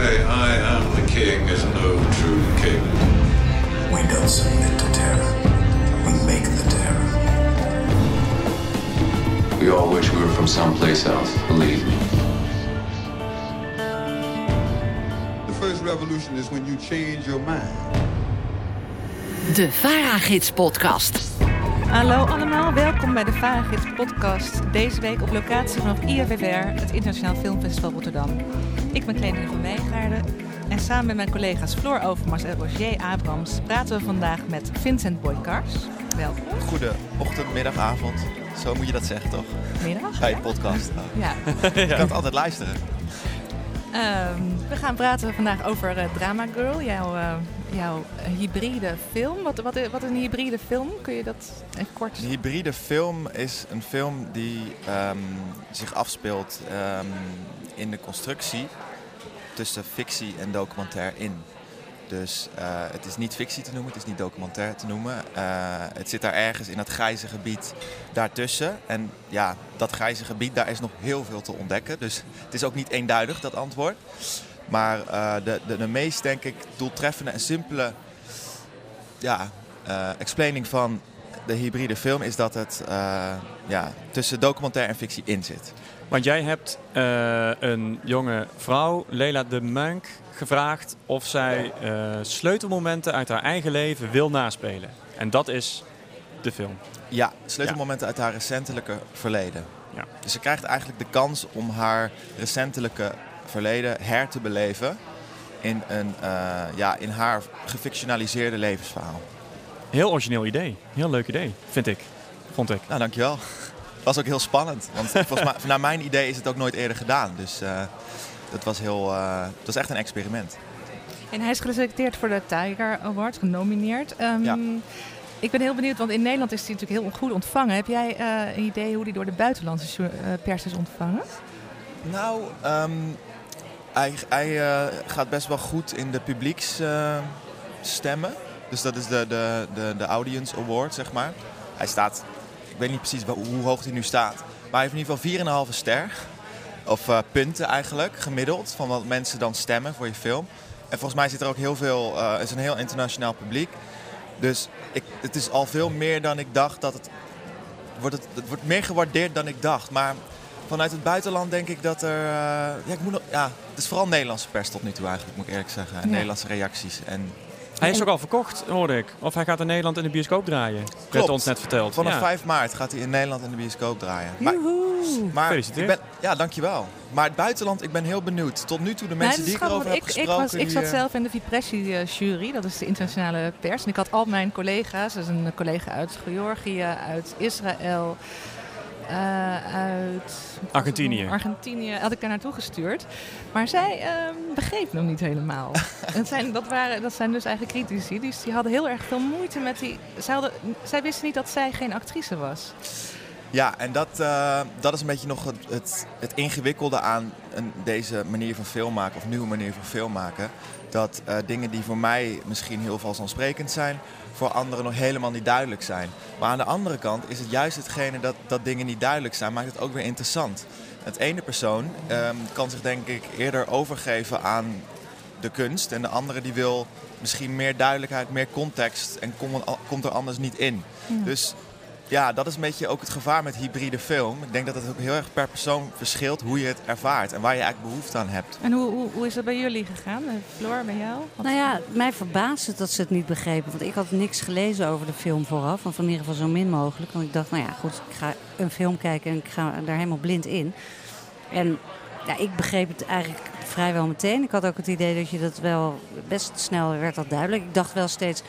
say I am the king is no true king. We don't submit to terror. We make the terror. We all wish we were from someplace else, believe me. The first revolution is when you change your mind. De Varagids podcast. Hallo allemaal, welkom bij de Varagids podcast. Deze week op locatie vanaf IFFR, het Internationaal Filmfestival Rotterdam. Ik ben Kleding van Wijngaarden en samen met mijn collega's Floor Overmars en Roger Abrams praten we vandaag met Vincent Boykars. Welkom. Goede ochtend, middag, avond. Zo moet je dat zeggen, toch? Middag. Bij je podcast. Ja. Je kan het altijd luisteren. Ehm, we gaan praten vandaag over eh, Drama Girl, jouw, eh, jouw hybride film. Wat, wat, wat is een hybride film? Kun je dat even kort... Een hybride film is een film die ehm, zich afspeelt ehm, in de constructie tussen fictie en documentaire in. Dus eh, het is niet fictie te noemen, het is niet documentaire te noemen. Eh, het zit daar ergens in dat grijze gebied daartussen. En ja, dat grijze gebied, daar is nog heel veel te ontdekken. Dus het is ook niet eenduidig, dat antwoord. Maar eh, de, de, meest, denk ik, doeltreffende en simpele ja, explaining van de hybride film is dat het ja, tussen documentaire en fictie in zit. Want jij hebt eh, een jonge vrouw, Leila de Munk, gevraagd of zij eh, sleutelmomenten uit haar eigen leven wil naspelen. En dat is de film. Ja, sleutelmomenten uit haar recentelijke verleden. Ja. Dus ze krijgt eigenlijk de kans om haar recentelijke verleden her te beleven in, een, eh, ja, in haar gefictionaliseerde levensverhaal. Heel origineel idee. Heel leuk idee, vind ik. Vond ik. Nou, dankjewel. Was ook heel spannend. Want volgens mij, naar mijn idee is het ook nooit eerder gedaan. Dus eh dat was heel, eh, het was echt een experiment. En hij is geselecteerd voor de Tiger Award, genomineerd. Ehm, Ja. Ik ben heel benieuwd, want in Nederland is hij natuurlijk heel goed ontvangen. Heb jij eh, een idee hoe hij door de buitenlandse eh, pers is ontvangen? Nou, ehm, hij, hij eh, gaat best wel goed in de publieksstemmen. dus dat is de, de, de, de Audience Award, zeg maar. Hij staat, weet niet precies hoe hoog hij nu staat. Maar hij heeft in ieder geval 4,5 ster. Of eh, punten eigenlijk, gemiddeld. Van wat mensen dan stemmen voor je film. En volgens mij zit er ook heel veel, het is een heel internationaal publiek. Dus ik, het is al veel meer dan ik dacht dat het wordt. Het, het wordt meer gewaardeerd dan ik dacht. Maar vanuit het buitenland denk ik dat er. eh, ja, ik moet nog, ja, het is vooral Nederlandse pers tot nu toe eigenlijk, moet ik eerlijk zeggen. En Ja. Nederlandse reacties. En Hij is ook al verkocht, hoorde ik. Of hij gaat in Nederland in de bioscoop draaien. Werd ons net verteld. vanaf Ja. 5 maart gaat hij in Nederland in de bioscoop draaien. Maar, maar Gefeliciteerd. ik ben, ja, dankjewel. Maar het buitenland, ik ben heel benieuwd. Tot nu toe de mensen Nee, die erover heb grappig, gesproken. ik, ik, was, ik zat zelf in de Vipressi-jury, dat is de internationale pers. En ik had al mijn collega's, dus een collega uit Georgië, uit Israël, eh, uit Argentinië. Argentinië had ik daar naartoe gestuurd. Maar zij ehm begreep nog niet helemaal. dat, zijn, dat, waren, dat zijn dus eigenlijk critici. Dus die hadden heel erg veel moeite met die... Zij, hadden, zij wisten niet dat zij geen actrice was. Ja, en dat, eh, dat is een beetje nog het, het, het ingewikkelde aan een, deze manier van film maken, of nieuwe manier van film maken. Dat eh, dingen die voor mij misschien heel vanzelfsprekend zijn, voor anderen nog helemaal niet duidelijk zijn. Maar aan de andere kant is het juist hetgene dat, dat dingen niet duidelijk zijn, maakt het ook weer interessant. Het ene persoon ehm, kan zich denk ik eerder overgeven aan de kunst en de andere die wil misschien meer duidelijkheid, meer context en kom- komt er anders niet in. Dus ja, dat is een beetje ook het gevaar met hybride film. Ik denk dat het ook heel erg per persoon verschilt hoe je het ervaart en waar je eigenlijk behoefte aan hebt. En hoe, hoe, hoe is dat bij jullie gegaan? Eh, Floor, bij jou? Wat- Nou ja, mij verbaast het dat ze het niet begrepen. Want ik had niks gelezen over de film vooraf. Of in ieder geval zo min mogelijk. Want ik dacht, nou ja, goed, ik ga een film kijken en ik ga daar helemaal blind in. En ja, ik begreep het eigenlijk vrijwel meteen. Ik had ook het idee dat je dat wel best snel werd dat duidelijk. Ik dacht wel steeds,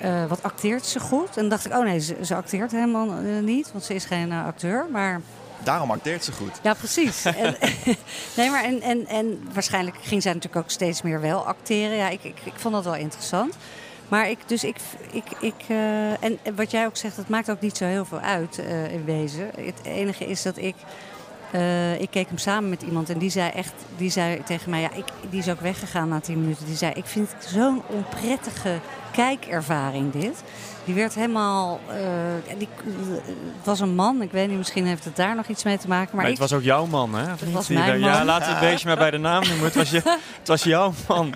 eh, wat acteert ze goed? En dan dacht ik, oh nee, ze, ze acteert helemaal eh, niet. Want ze is geen eh, acteur. Maar Daarom acteert ze goed. ja, precies. en, nee, maar en, en, en waarschijnlijk ging zij natuurlijk ook steeds meer wel acteren. Ja, ik, ik, ik vond dat wel interessant. Maar ik, dus ik, ik, ik eh, en wat jij ook zegt, het maakt ook niet zo heel veel uit in wezen. Het enige is dat ik Eh, ik keek hem samen met iemand en die zei echt, die zei tegen mij, ja, ik, die is ook weggegaan na tien minuten. Die zei, ik vind het zo'n onprettige kijkervaring dit. Die werd helemaal, eh, die, het was een man, ik weet niet, misschien heeft het daar nog iets mee te maken. Maar, Maar het ik, was ook jouw man, hè? Het was mijn Ja, we het beestje maar bij de naam noemen. Het was, je, het was jouw man.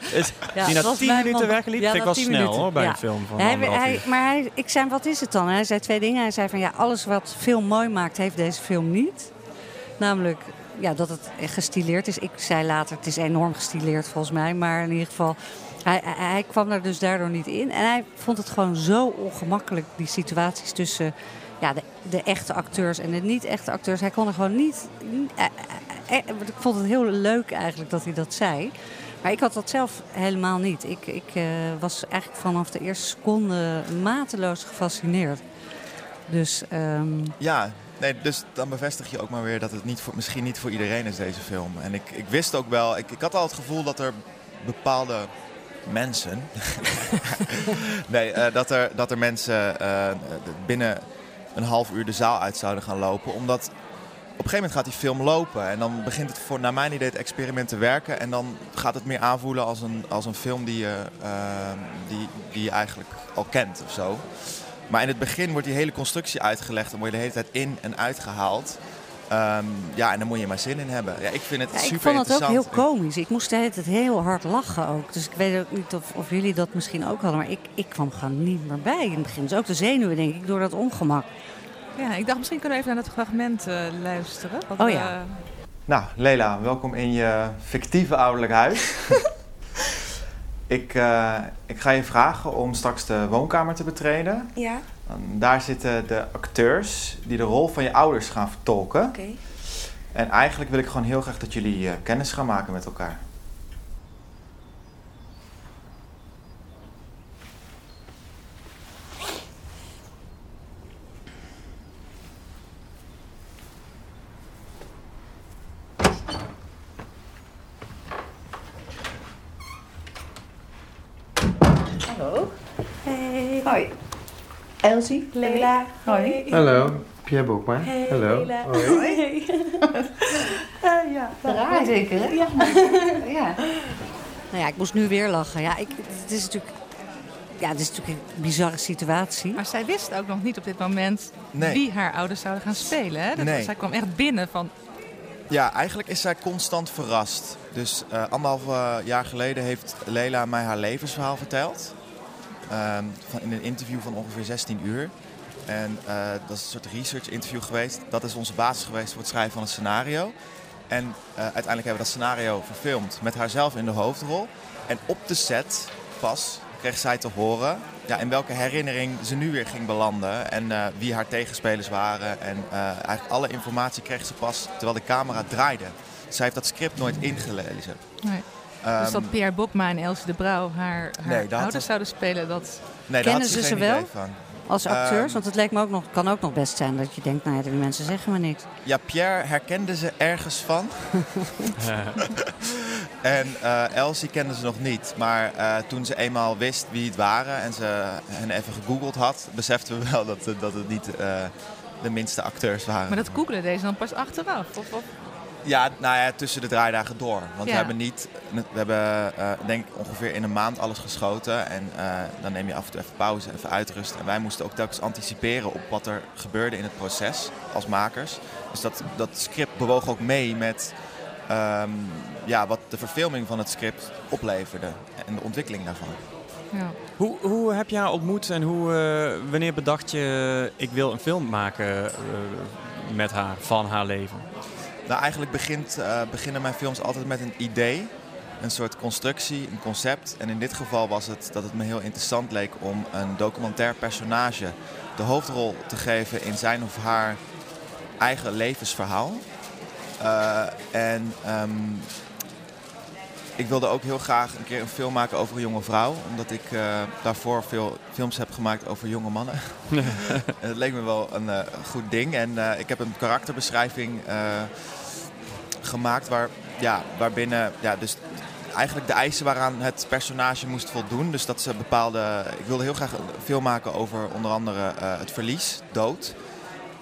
Ja, die na was tien minuten wegliep. Ja, ik 10 snel minuten. hoor, bij Ja. een film van hij, maar hij, ik zei, wat is het dan? Hij zei twee dingen. Hij zei van, ja, alles wat film mooi maakt, heeft deze film niet. Namelijk, ja, dat het gestileerd is. Ik zei later, het is enorm gestileerd volgens mij. Maar in ieder geval, hij, hij, kwam er dus daardoor niet in. En hij vond het gewoon zo ongemakkelijk, die situaties tussen ja, de, de echte acteurs en de niet-echte acteurs. Hij kon er gewoon niet... eh, eh, eh, ik vond het heel leuk eigenlijk dat hij dat zei. Maar ik had dat zelf helemaal niet. Ik, ik was eigenlijk vanaf de eerste seconde mateloos gefascineerd. Dus ehm, Ja, nee, dus dan bevestig je ook maar weer dat het niet voor, misschien niet voor iedereen is, deze film. En ik, ik wist ook wel, ik, ik had al het gevoel dat er bepaalde mensen. nee, eh, dat, er, dat er mensen eh, binnen een half uur de zaal uit zouden gaan lopen. Omdat op een gegeven moment gaat die film lopen. En dan begint het voor, naar mijn idee, het experiment te werken. En dan gaat het meer aanvoelen als een, als een film die je, eh, die, die je eigenlijk al kent of zo. Maar in het begin wordt die hele constructie uitgelegd en word je de hele tijd in en uitgehaald. Ehm, ja, en daar moet je maar zin in hebben. Ja, ik vind het ja, super ik vond het ook interessant. heel komisch. Ik moest de hele tijd heel hard lachen ook. Dus ik weet ook niet of, of jullie dat misschien ook hadden. Maar ik, ik kwam gewoon niet meer bij in het begin. Dus ook de zenuwen, denk ik, door dat ongemak. Ja, ik dacht misschien kunnen we even naar dat fragment eh, luisteren. Wat Oh we- ja. Nou, Lela, welkom in je fictieve ouderlijk huis. ik, eh, ik ga je vragen om straks de woonkamer te betreden. Ja, En Daar zitten de acteurs die de rol van je ouders gaan vertolken. oké. En eigenlijk wil ik gewoon heel graag dat jullie eh, kennis gaan maken met elkaar. Hallo. Hey. Hoi. Elsie. Leila. Hoi. Hallo, Pierre Boekma. Hey, Hallo. Leila. Hoi. Hoi. Eh, ja. Raar zeker, hè? Ja. ja. Nou ja, ik moest nu weer lachen. Ja, ik, het is natuurlijk... Ja, het is natuurlijk een bizarre situatie. Maar zij wist ook nog niet op dit moment Nee. wie haar ouders zouden gaan spelen. Hè? Dat, Nee. Zij kwam echt binnen van, Ja, eigenlijk is zij constant verrast. Dus eh anderhalf eh, jaar geleden heeft Leila mij haar levensverhaal verteld. Ehm, van, in een interview van ongeveer 16 uur. En eh, dat is een soort research interview geweest. Dat is onze basis geweest voor het schrijven van een scenario. En eh, uiteindelijk hebben we dat scenario verfilmd met haarzelf in de hoofdrol. En op de set pas kreeg zij te horen ja, in welke herinnering ze nu weer ging belanden. En eh, wie haar tegenspelers waren. En eigenlijk alle informatie kreeg ze pas terwijl de camera draaide. Zij heeft dat script nooit ingelezen. Nee. Ehm, dus dat Pierre Bokma en Elsie de Brouw haar, haar Nee, ouders zouden spelen. Dat... nee, Kennen ze ze wel? Als acteurs, Ehm, want het lijkt me ook nog, kan ook nog best zijn dat je denkt, nou ja, die mensen zeggen me niks. Ja, Pierre herkende ze ergens van. en eh, Elsie kende ze nog niet. Maar eh, toen ze eenmaal wist wie het waren en ze hen even gegoogeld had, beseften we wel dat, het- dat het niet eh, de minste acteurs waren. Maar dat googelen deze dan pas achteraf. Of, of... Ja, nou ja, tussen de draaidagen door. Want Ja. we hebben niet, we hebben eh, denk ik ongeveer in een maand alles geschoten. En eh, dan neem je af en toe even pauze, even uitrusten. En wij moesten ook telkens anticiperen op wat er gebeurde in het proces als makers. Dus dat, dat script bewoog ook mee met ehm, ja, wat de verfilming van het script opleverde. En de ontwikkeling daarvan. Ja. Hoe, hoe heb je haar ontmoet en hoe, eh, wanneer bedacht je, ik wil een film maken met haar, van haar leven? Nou, eigenlijk begint, eh, beginnen mijn films altijd met een idee. Een soort constructie, een concept. En in dit geval was het dat het me heel interessant leek om een documentair personage de hoofdrol te geven in zijn of haar eigen levensverhaal. Eh, en ehm, ik wilde ook heel graag een keer een film maken over een jonge vrouw. Omdat ik eh, daarvoor veel films heb gemaakt over jonge mannen. en dat leek me wel een eh, goed ding. En eh, ik heb een karakterbeschrijving gemaakt waar, ja, waarbinnen ja, dus eigenlijk de eisen waaraan het personage moest voldoen. Dus dat ze bepaalde. Ik wilde heel graag een film maken over onder andere het verlies, dood.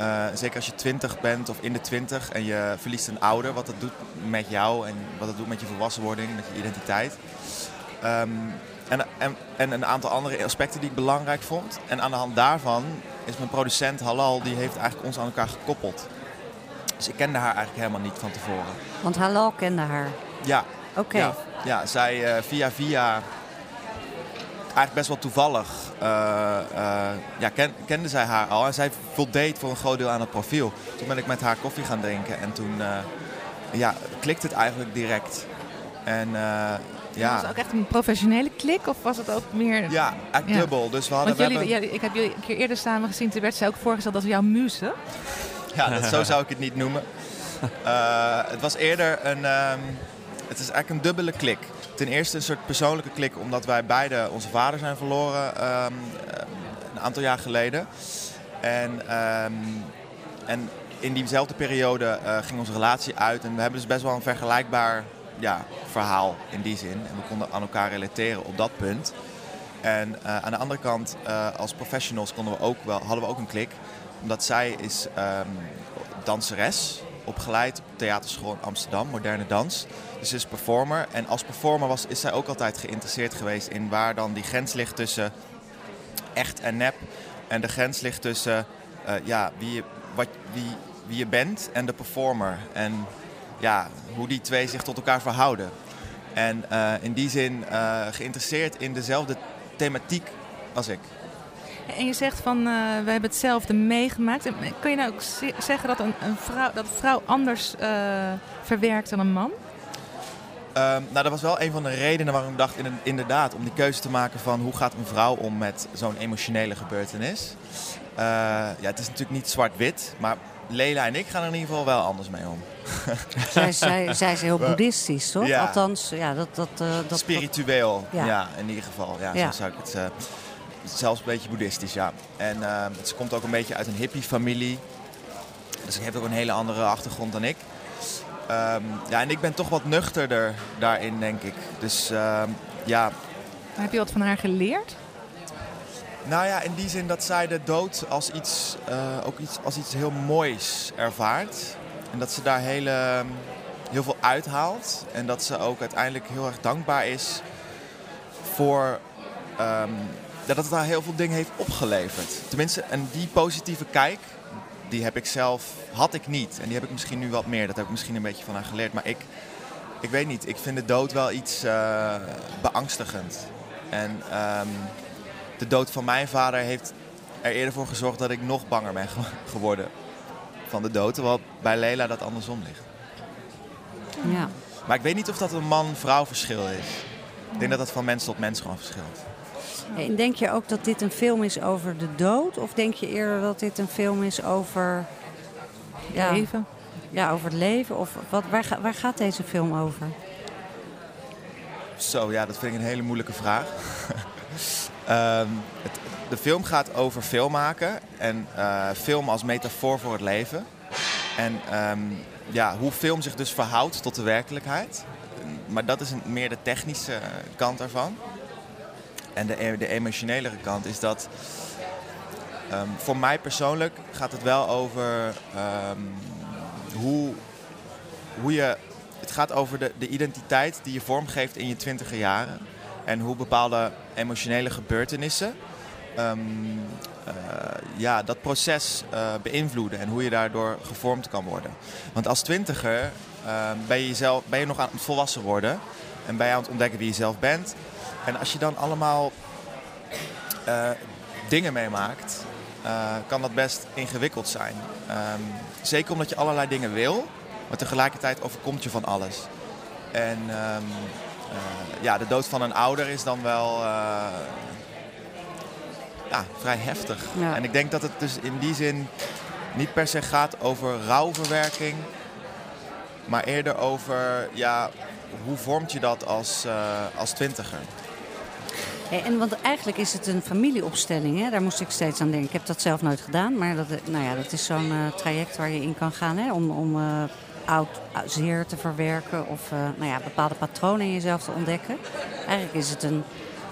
Eh, zeker als je 20 bent of in de 20 en je verliest een ouder, wat dat doet met jou en wat dat doet met je volwassenwording, met je identiteit. Ehm, en, en, en een aantal andere aspecten die ik belangrijk vond. En aan de hand daarvan is mijn producent Halal, die heeft eigenlijk ons aan elkaar gekoppeld. Dus ik kende haar eigenlijk helemaal niet van tevoren. Want Halal kende haar. Ja. Oké. Ja, ja, zij eh, via via, eigenlijk best wel toevallig, eh, ja, ken, kende zij haar al. En zij voldeed voor een groot deel aan het profiel. Toen ben ik met haar koffie gaan drinken en toen eh, ja, klikt het eigenlijk direct. En ja... Was het ook echt een professionele klik of was het ook meer... Ja, eigenlijk Ja. dubbel. Dus we hadden, Want we jullie, hebben- ja, ik heb jullie een keer eerder samen gezien, toen werd zij ook voorgesteld als jouw muze. Ja, dat, zo zou ik het niet noemen. Het was eerder een. ehm, het is eigenlijk een dubbele klik. Ten eerste een soort persoonlijke klik, omdat wij beide onze vader zijn verloren ehm, eh, een aantal jaar geleden. En, ehm, en in diezelfde periode eh, ging onze relatie uit. En we hebben dus best wel een vergelijkbaar ja, verhaal in die zin. En we konden aan elkaar relateren op dat punt. En eh, aan de andere kant, eh, als professionals konden we ook wel, hadden we ook een klik. Omdat zij is ehm, danseres, opgeleid op theaterschool in Amsterdam, moderne dans. Dus ze is performer. En als performer was, is zij ook altijd geïnteresseerd geweest in waar dan die grens ligt tussen echt en nep. En de grens ligt tussen eh, ja, wie, je, wat, wie, wie je bent en de performer. En ja, hoe die twee zich tot elkaar verhouden. En eh, in die zin eh, geïnteresseerd in dezelfde thematiek als ik. En je zegt van, eh, we hebben hetzelfde meegemaakt. En Kun je nou ook ze- zeggen dat een, een vrouw, dat een vrouw anders eh, verwerkt dan een man? Ehm, nou, dat was wel een van de redenen waarom ik dacht in- inderdaad om die keuze te maken van hoe gaat een vrouw om met zo'n emotionele gebeurtenis. Eh, ja, het is natuurlijk niet zwart-wit, maar Leila en ik gaan er in ieder geval wel anders mee om. Zij, zij, zij is heel boeddhistisch, toch? Ja. Althans, ja, dat... dat, eh, dat Spiritueel, Ja. ja. in ieder geval. Ja, Ja. Zo zou ik het... eh, zelfs een beetje boeddhistisch, ja. En ehm, ze komt ook een beetje uit een hippie-familie. Dus ze heeft ook een hele andere achtergrond dan ik. Ehm, ja, en ik ben toch wat nuchterder daarin, denk ik. Dus ehm, ja, Heb je wat van haar geleerd? Nou ja, in die zin dat zij de dood als iets, eh, ook iets, als iets heel moois ervaart. En dat ze daar hele, heel veel uithaalt. En dat ze ook uiteindelijk heel erg dankbaar is voor dat het haar heel veel dingen heeft opgeleverd. Tenminste, en die positieve kijk, die heb ik zelf, had ik niet. En die heb ik misschien nu wat meer. Dat heb ik misschien een beetje van haar geleerd. Maar ik, ik weet niet, ik vind de dood wel iets eh, beangstigend. En ehm, de dood van mijn vader heeft er eerder voor gezorgd dat ik nog banger ben ge- geworden van de dood. Terwijl bij Leila dat andersom ligt. Ja. Maar ik weet niet of dat een man-vrouw verschil is. Ik denk dat dat van mens tot mens gewoon verschilt. En denk je ook dat dit een film is over de dood? Of denk je eerder dat dit een film is over... Ja, Leven. Ja, over het leven? Of wat, waar, waar gaat deze film over? Zo, ja, dat vind ik een hele moeilijke vraag. Ehm, het, de film gaat over film maken en eh, film als metafoor voor het leven. En ehm, ja, hoe film zich dus verhoudt tot de werkelijkheid. Maar dat is een, meer de technische kant daarvan. En de, e- de emotionelere kant is dat... ehm, voor mij persoonlijk gaat het wel over ehm, hoe, hoe je... Het gaat over de, de identiteit die je vormgeeft in je twintiger jaren. En hoe bepaalde emotionele gebeurtenissen ehm, eh, ja, dat proces eh, beïnvloeden. En hoe je daardoor gevormd kan worden. Want als twintiger ben, je jezelf, ben je nog aan het volwassen worden. En ben je aan het ontdekken wie je zelf bent. En als je dan allemaal eh, dingen meemaakt, eh, kan dat best ingewikkeld zijn. Ehm, zeker omdat je allerlei dingen wil, maar tegelijkertijd overkomt je van alles. En ehm, eh, ja, de dood van een ouder is dan wel ja, vrij heftig. Ja. En ik denk dat het dus in die zin niet per se gaat over rouwverwerking, maar eerder over ja, hoe vormt je dat als, als twintiger. Hey, en want eigenlijk is het een familieopstelling, hè? daar moest ik steeds aan denken. Ik heb dat zelf nooit gedaan, maar dat, nou ja, dat is zo'n eh, traject waar je in kan gaan hè? om, om eh, oud oud zeer te verwerken of eh, nou ja, bepaalde patronen in jezelf te ontdekken. Eigenlijk is het een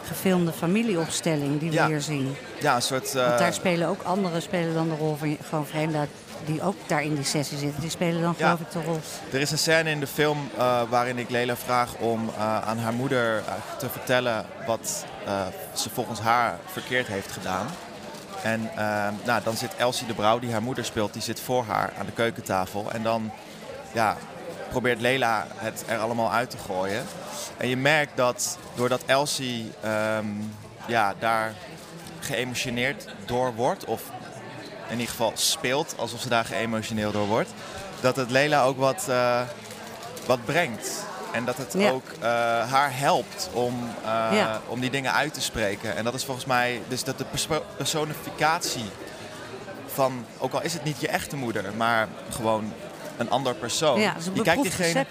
gefilmde familieopstelling die we Ja. hier zien. Ja, een soort... eh, Want daar spelen ook anderen spelen dan de rol van je- gewoon vreemden uit- die ook daar in die sessie zitten. Die spelen dan Ja. geloof ik de rol. Er is een scène in de film eh, waarin ik Lela vraag om eh, aan haar moeder eh, te vertellen wat ze volgens haar verkeerd heeft gedaan. En nou, dan zit Elsie de Brouw, die haar moeder speelt, die zit voor haar aan de keukentafel. En dan ja, probeert Lela het er allemaal uit te gooien. En je merkt dat doordat Elsie ehm, ja, daar geëmotioneerd door wordt, of in ieder geval speelt alsof ze daar geëmotioneerd door wordt, dat het Lela ook wat, eh, wat brengt. En dat het Ja. ook eh, haar helpt om, eh, Ja. om die dingen uit te spreken. En dat is volgens mij dus dat de personificatie van, ook al is het niet je echte moeder, maar gewoon een ander persoon. Ja, een je, kijkt diegene,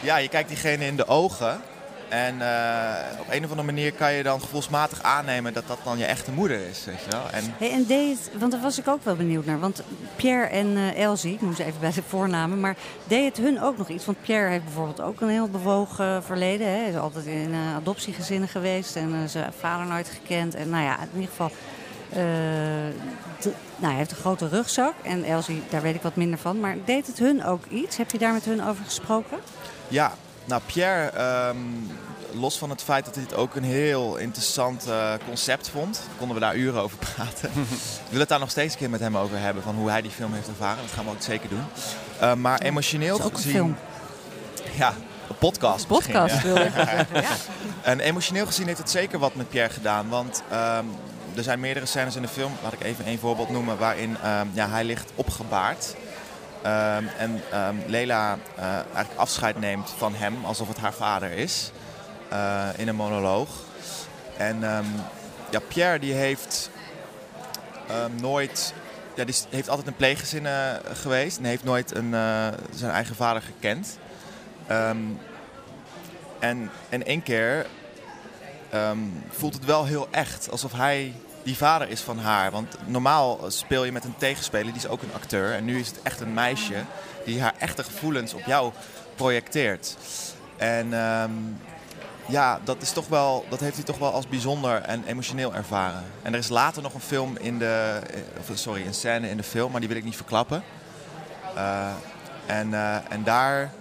ja, je kijkt diegene in de ogen. En eh, op een of andere manier kan je dan gevoelsmatig aannemen dat dat dan je echte moeder is. Weet je wel? En Hey, en deed want daar was ik ook wel benieuwd naar. Want Pierre en eh, Elsie, ik noem ze even bij de voornamen, maar deed het hun ook nog iets? Want Pierre heeft bijvoorbeeld ook een heel bewogen verleden. Hè. Hij is altijd in eh, adoptiegezinnen geweest en zijn vader nooit gekend. En nou ja, in ieder geval, de- nou, hij heeft een grote rugzak. En Elsie, daar weet ik wat minder van. Maar deed het hun ook iets? Heb je daar met hun over gesproken? Ja, nou Pierre, ehm, los van het feit dat hij het ook een heel interessant eh, concept vond, konden we daar uren over praten. ik wil het daar nog steeds een keer met hem over hebben, van hoe hij die film heeft ervaren. Dat gaan we ook zeker doen. Eh, maar emotioneel Dat is ook een gezien... film. Ja, een podcast. misschien, Podcast ja. wil ik zeggen. Ja. En emotioneel gezien heeft het zeker wat met Pierre gedaan. Want ehm, er zijn meerdere scènes in de film, laat ik even één voorbeeld noemen, waarin ehm, ja, hij ligt opgebaard. Ehm, en ehm, Lela eh, eigenlijk afscheid neemt van hem alsof het haar vader is. eh, in een monoloog. En ehm, ja, Pierre die heeft nooit. Ja, die heeft altijd een pleeggezin eh, geweest en heeft nooit een, zijn eigen vader gekend. En in één keer voelt het wel heel echt. Alsof hij die vader is van haar. Want normaal speel je met een tegenspeler, die is ook een acteur. En nu is het echt een meisje die haar echte gevoelens op jou projecteert. En ehm, ja, dat, is toch wel, dat heeft hij toch wel als bijzonder en emotioneel ervaren. En er is later nog een film in de... eh, sorry, een scène in de film, maar die wil ik niet verklappen. Eh, en, eh, en daar...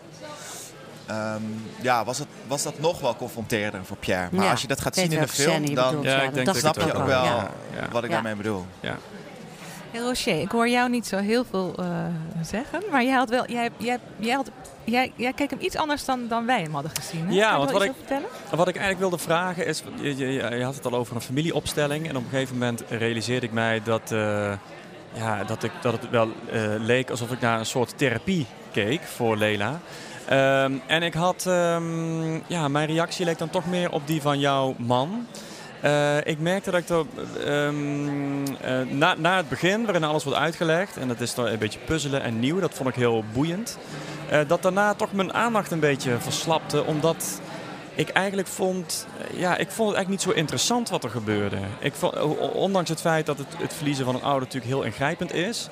ehm, ja, was, het, was dat nog wel confronterender voor Pierre. Maar Ja, als je dat gaat ik zien in de film, dan bedoelt, Ja, ja, ik denk dat snap ik je het ook wel wat ik Ja. daarmee bedoel. Ja. Hey, Rocher, ik hoor jou niet zo heel veel eh, zeggen, maar jij had wel, jij, jij, jij, had, jij, jij keek hem iets anders dan, dan wij hem hadden gezien. Hè? Ja, want wat vertellen? Wat ik eigenlijk wilde vragen is, je, je, je had het al over een familieopstelling en op een gegeven moment realiseerde ik mij dat, eh, ja, dat, ik, dat het wel eh, leek alsof ik naar een soort therapie keek voor Lela. Ehm, en ik had, ehm, ja, mijn reactie leek dan toch meer op die van jouw man. Eh, ik merkte dat ik er, ehm, eh, na, na het begin, waarin alles wordt uitgelegd, en dat is dan een beetje puzzelen en nieuw, dat vond ik heel boeiend. Eh, dat daarna toch mijn aandacht een beetje verslapte, omdat ik eigenlijk vond, ja, ik vond het eigenlijk niet zo interessant wat er gebeurde. Ik vond, ondanks het feit dat het, het verliezen van een ouder natuurlijk heel ingrijpend is,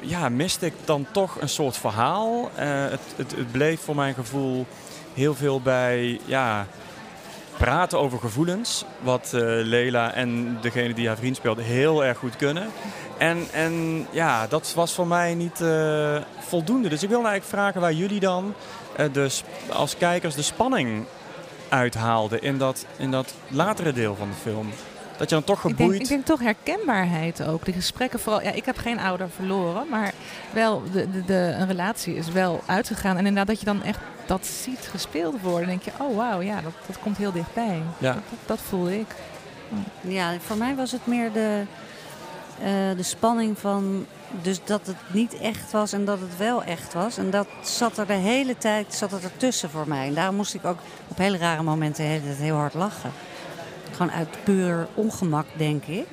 ja, miste ik dan toch een soort verhaal. Eh, het, het, het bleef voor mijn gevoel heel veel bij, ja, praten over gevoelens. Wat eh, Lela en degene die haar vriend speelde heel erg goed kunnen. En, en ja, dat was voor mij niet eh, voldoende. Dus ik wilde eigenlijk vragen waar jullie dan sp- als kijkers de spanning uithaalden in dat, in dat latere deel van de film. Dat je dan toch Ik denk, geboeid... ik denk toch herkenbaarheid ook. De gesprekken vooral. Ja, ik heb geen ouder verloren, maar wel de, de, de, een relatie is wel uitgegaan. En inderdaad dat je dan echt dat ziet gespeeld worden. Dan denk je, oh wauw, ja, dat, dat komt heel dichtbij. Ja. Dat, dat, dat voelde ik. Ja, voor mij was het meer de, eh, de spanning van dus dat het niet echt was en dat het wel echt was. En dat zat er de hele tijd zat het ertussen voor mij. En daarom moest ik ook op hele rare momenten heel hard lachen. Gewoon uit puur ongemak, denk ik.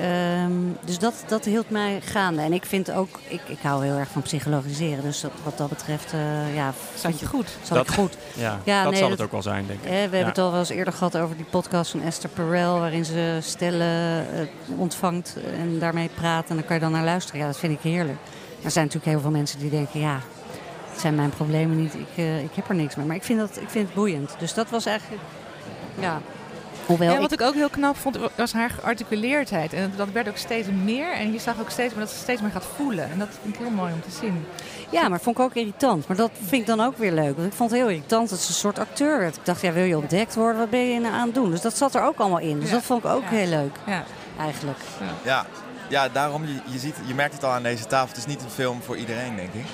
Ehm, dus dat, dat hield mij gaande. En ik vind ook, ik, ik hou heel erg van psychologiseren. Dus dat, wat dat betreft, eh, ja, Zat je goed? zat Dat- ik goed. ja, Ja, dat nee, zal dat- het ook wel zijn, denk ik. Eh, we hebben het al wel eens eerder gehad over die podcast van Esther Perel, waarin ze stellen eh, ontvangt en daarmee praat. En dan kan je dan naar luisteren. Ja, dat vind ik heerlijk. Er zijn natuurlijk heel veel mensen die denken, ja, het zijn mijn problemen niet, ik, eh, ik heb er niks mee. Maar ik vind, dat, ik vind het boeiend. Dus dat was eigenlijk, ja, Hoewel en wat ik- ik ook heel knap vond, was haar gearticuleerdheid. En dat werd ook steeds meer. En je zag ook steeds meer dat ze steeds meer gaat voelen. En dat vind ik heel mooi om te zien. Ja, maar vond ik ook irritant. Maar dat vind ik dan ook weer leuk. Want ik vond het heel irritant dat ze een soort acteur werd. Ik dacht, ja, wil je ontdekt worden? Wat ben je nou aan het doen? Dus dat zat er ook allemaal in. Dus Ja. dat vond ik ook Ja. heel leuk, Ja. eigenlijk. Ja, ja daarom, je, je, ziet, je merkt het al aan deze tafel. Het is niet een film voor iedereen, denk ik.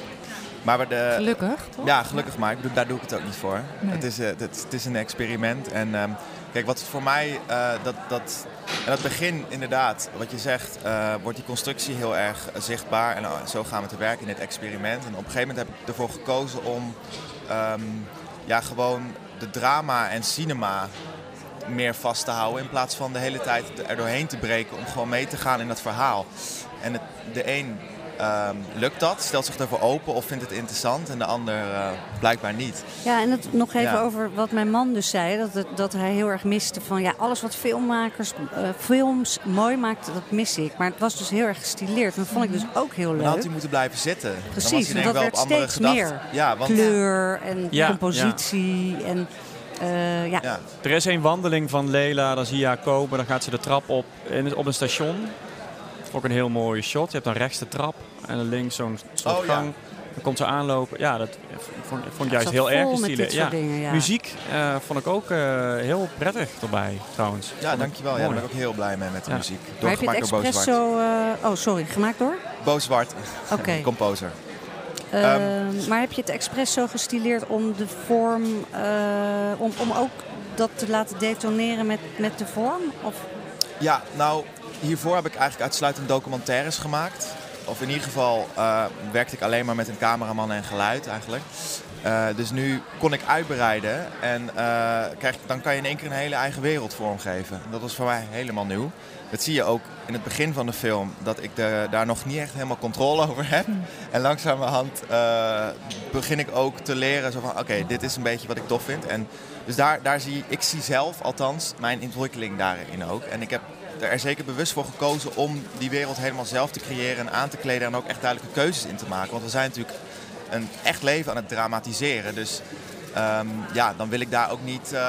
Maar de, Gelukkig, toch? Ja, gelukkig maar. Ik bedoel, daar doe ik het ook niet voor. Nee. Het, is, eh, het, het is een experiment. En ehm, kijk, wat voor mij, eh, dat, dat, en dat begin inderdaad, wat je zegt, eh, wordt die constructie heel erg eh, zichtbaar. En oh, zo gaan we te werk in dit experiment. En op een gegeven moment heb ik ervoor gekozen om ehm, ja, gewoon de drama en cinema meer vast te houden. In plaats van de hele tijd er doorheen te breken om gewoon mee te gaan in dat verhaal. En het, de een ehm, lukt dat, stelt zich ervoor open of vindt het interessant. En de ander eh, blijkbaar niet. Ja, en het, nog even Ja. over wat mijn man dus zei. Dat, het- dat hij heel erg miste van ja, alles wat filmmakers eh, films mooi maakt, dat mis ik. Maar het was dus heel erg gestileerd. En dat vond ik dus ook heel Dan leuk. had hij moeten blijven zitten. Dan was Precies, hij denk want ik dat wel werd op andere steeds meer. Ja, want Kleur en Ja, compositie. En, eh, ja. ja, Er is een wandeling van Lela, dan zie je haar komen, dan gaat ze de trap op in, op een station. Ook een heel mooie shot. Je hebt dan rechts de trap en dan links zo'n soort Oh, ja. gang. Dan komt ze aanlopen. Ja, dat vond, vond ik juist heel erg gestileerd. dit soort dingen, ja. Muziek eh, vond ik ook eh, heel prettig erbij trouwens. ja, dankjewel. Ja, daar ben ik ook heel blij mee met de Ja. muziek. Maar heb je het door Zwart. espresso... eh, oh, sorry, gemaakt door? Bo Zwart, Oké. composer. Ehm, maar heb je het expres zo gestileerd om de vorm... eh, om, om ook dat te laten detoneren met, met de vorm? Of... Ja, nou, hiervoor heb ik eigenlijk uitsluitend documentaires gemaakt. Of in ieder geval eh, werkte ik alleen maar met een cameraman en geluid eigenlijk. Eh, dus nu kon ik uitbreiden en krijg, dan kan je in één keer een hele eigen wereld vormgeven. Dat was voor mij helemaal nieuw. Dat zie je ook in het begin van de film, dat ik de, daar nog niet echt helemaal controle over heb. En langzamerhand eh, begin ik ook te leren zo van, oké, dit is een beetje wat ik tof vind. En dus daar, daar zie ik zie zelf althans mijn ontwikkeling daarin ook. En ik heb er zeker bewust voor gekozen om die wereld helemaal zelf te creëren en aan te kleden en ook echt duidelijke keuzes in te maken. Want we zijn natuurlijk een echt leven aan het dramatiseren. Dus ehm, ja, dan wil ik daar ook niet. eh,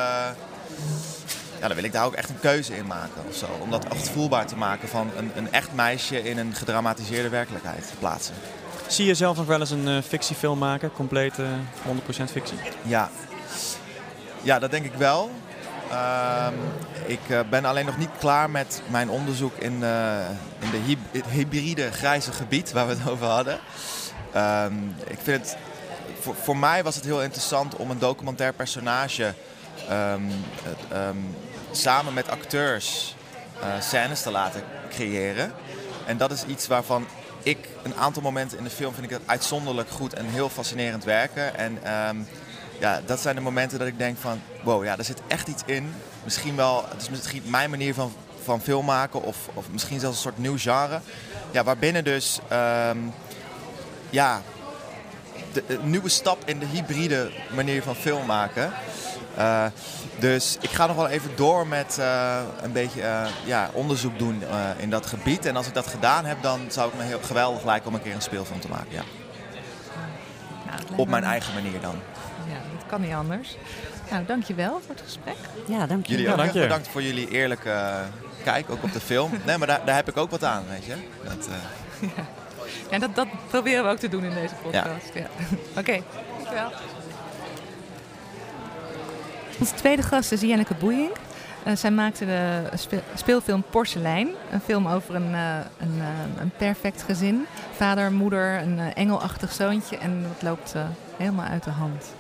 ja, dan wil ik daar ook echt een keuze in maken of zo. Om dat echt voelbaar te maken van een, een echt meisje in een gedramatiseerde werkelijkheid te plaatsen. Zie je zelf nog wel eens een eh, fictiefilm maken? Compleet eh, 100% fictie? Ja. ja, dat denk ik wel. Ehm, ik eh, ben alleen nog niet klaar met mijn onderzoek in, eh, in de het hybride grijze gebied waar we het over hadden. Ehm, ik vind het, voor, voor mij was het heel interessant om een documentair personage ehm, samen met acteurs eh, scènes te laten creëren. En dat is iets waarvan ik een aantal momenten in de film vind ik het uitzonderlijk goed en heel fascinerend werken. En ja, dat zijn de momenten dat ik denk van, wow, ja, er zit echt iets in. Misschien wel, het is misschien mijn manier van, van film maken of, of misschien zelfs een soort nieuw genre. Ja, waarbinnen dus, ehm, ja, de, een nieuwe stap in de hybride manier van film maken. Eh, dus ik ga nog wel even door met eh, een beetje eh, ja, onderzoek doen eh, in dat gebied. En als ik dat gedaan heb, dan zou het me heel geweldig lijken om een keer een speelfilm te maken. Ja. Nou, Op mijn eigen manier dan. Kan niet anders. Nou, dankjewel voor het gesprek. Ja, dank je. Jullie Ja, ook dank echt je. bedankt voor jullie eerlijke eh, kijk, ook op de film. Nee, maar daar, daar heb ik ook wat aan, weet je. Dat, eh, Ja, dat, dat proberen we ook te doen in deze podcast. Ja. Oké, dankjewel. Onze tweede gast is Janneke Boeing. Eh, zij maakte de spe- speelfilm Porselein. Een film over een, eh, een, een perfect gezin. Vader, moeder, een engelachtig zoontje. En dat loopt eh, helemaal uit de hand.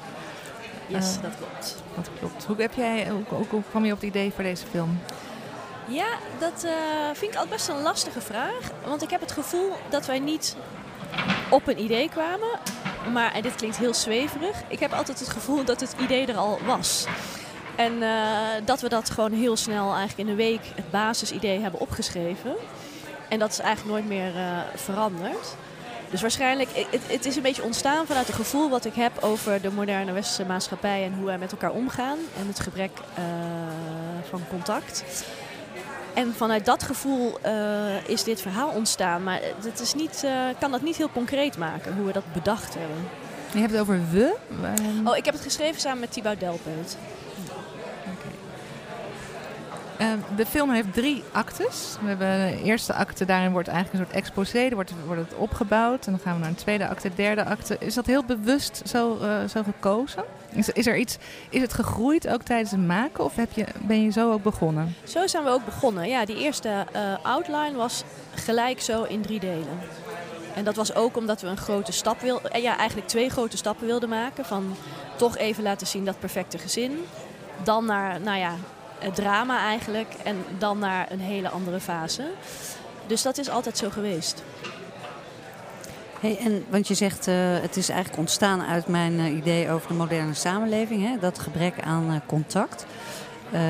Yes, Eh, dat klopt. Dat klopt. Hoe, heb jij, hoe, hoe, hoe kwam je op het idee voor deze film? Ja, dat eh, vind ik altijd best een lastige vraag. Want ik heb het gevoel dat wij niet op een idee kwamen. Maar, en dit klinkt heel zweverig, ik heb altijd het gevoel dat het idee er al was. En eh, dat we dat gewoon heel snel eigenlijk in een week het basisidee hebben opgeschreven. En dat is eigenlijk nooit meer eh, veranderd. Dus waarschijnlijk, het, het is een beetje ontstaan vanuit het gevoel wat ik heb over de moderne westerse maatschappij en hoe wij met elkaar omgaan. En het gebrek eh, van contact. En vanuit dat gevoel eh, is dit verhaal ontstaan. Maar het is niet, eh, kan dat niet heel concreet maken, hoe we dat bedacht hebben. Je hebt het over we. Oh, ik heb het geschreven samen met Thibaut Delpeut. Eh, de film heeft drie actes. We hebben de eerste acte, daarin wordt eigenlijk een soort exposé. Er wordt, wordt het opgebouwd en dan gaan we naar een tweede acte, derde acte. Is dat heel bewust zo, eh, zo gekozen? Is, is, er iets, is het gegroeid ook tijdens het maken of heb je, ben je zo ook begonnen? Zo zijn we ook begonnen. Ja, die eerste eh, outline was gelijk zo in drie delen. En dat was ook omdat we een grote stap wilden, ja, eigenlijk twee grote stappen wilden maken. Van toch even laten zien dat perfecte gezin. Dan naar, nou ja, het drama eigenlijk. En dan naar een hele andere fase. Dus dat is altijd zo geweest. Hey, en, want je zegt, uh, het is eigenlijk ontstaan uit mijn uh, idee over de moderne samenleving. Hè? Dat gebrek aan contact.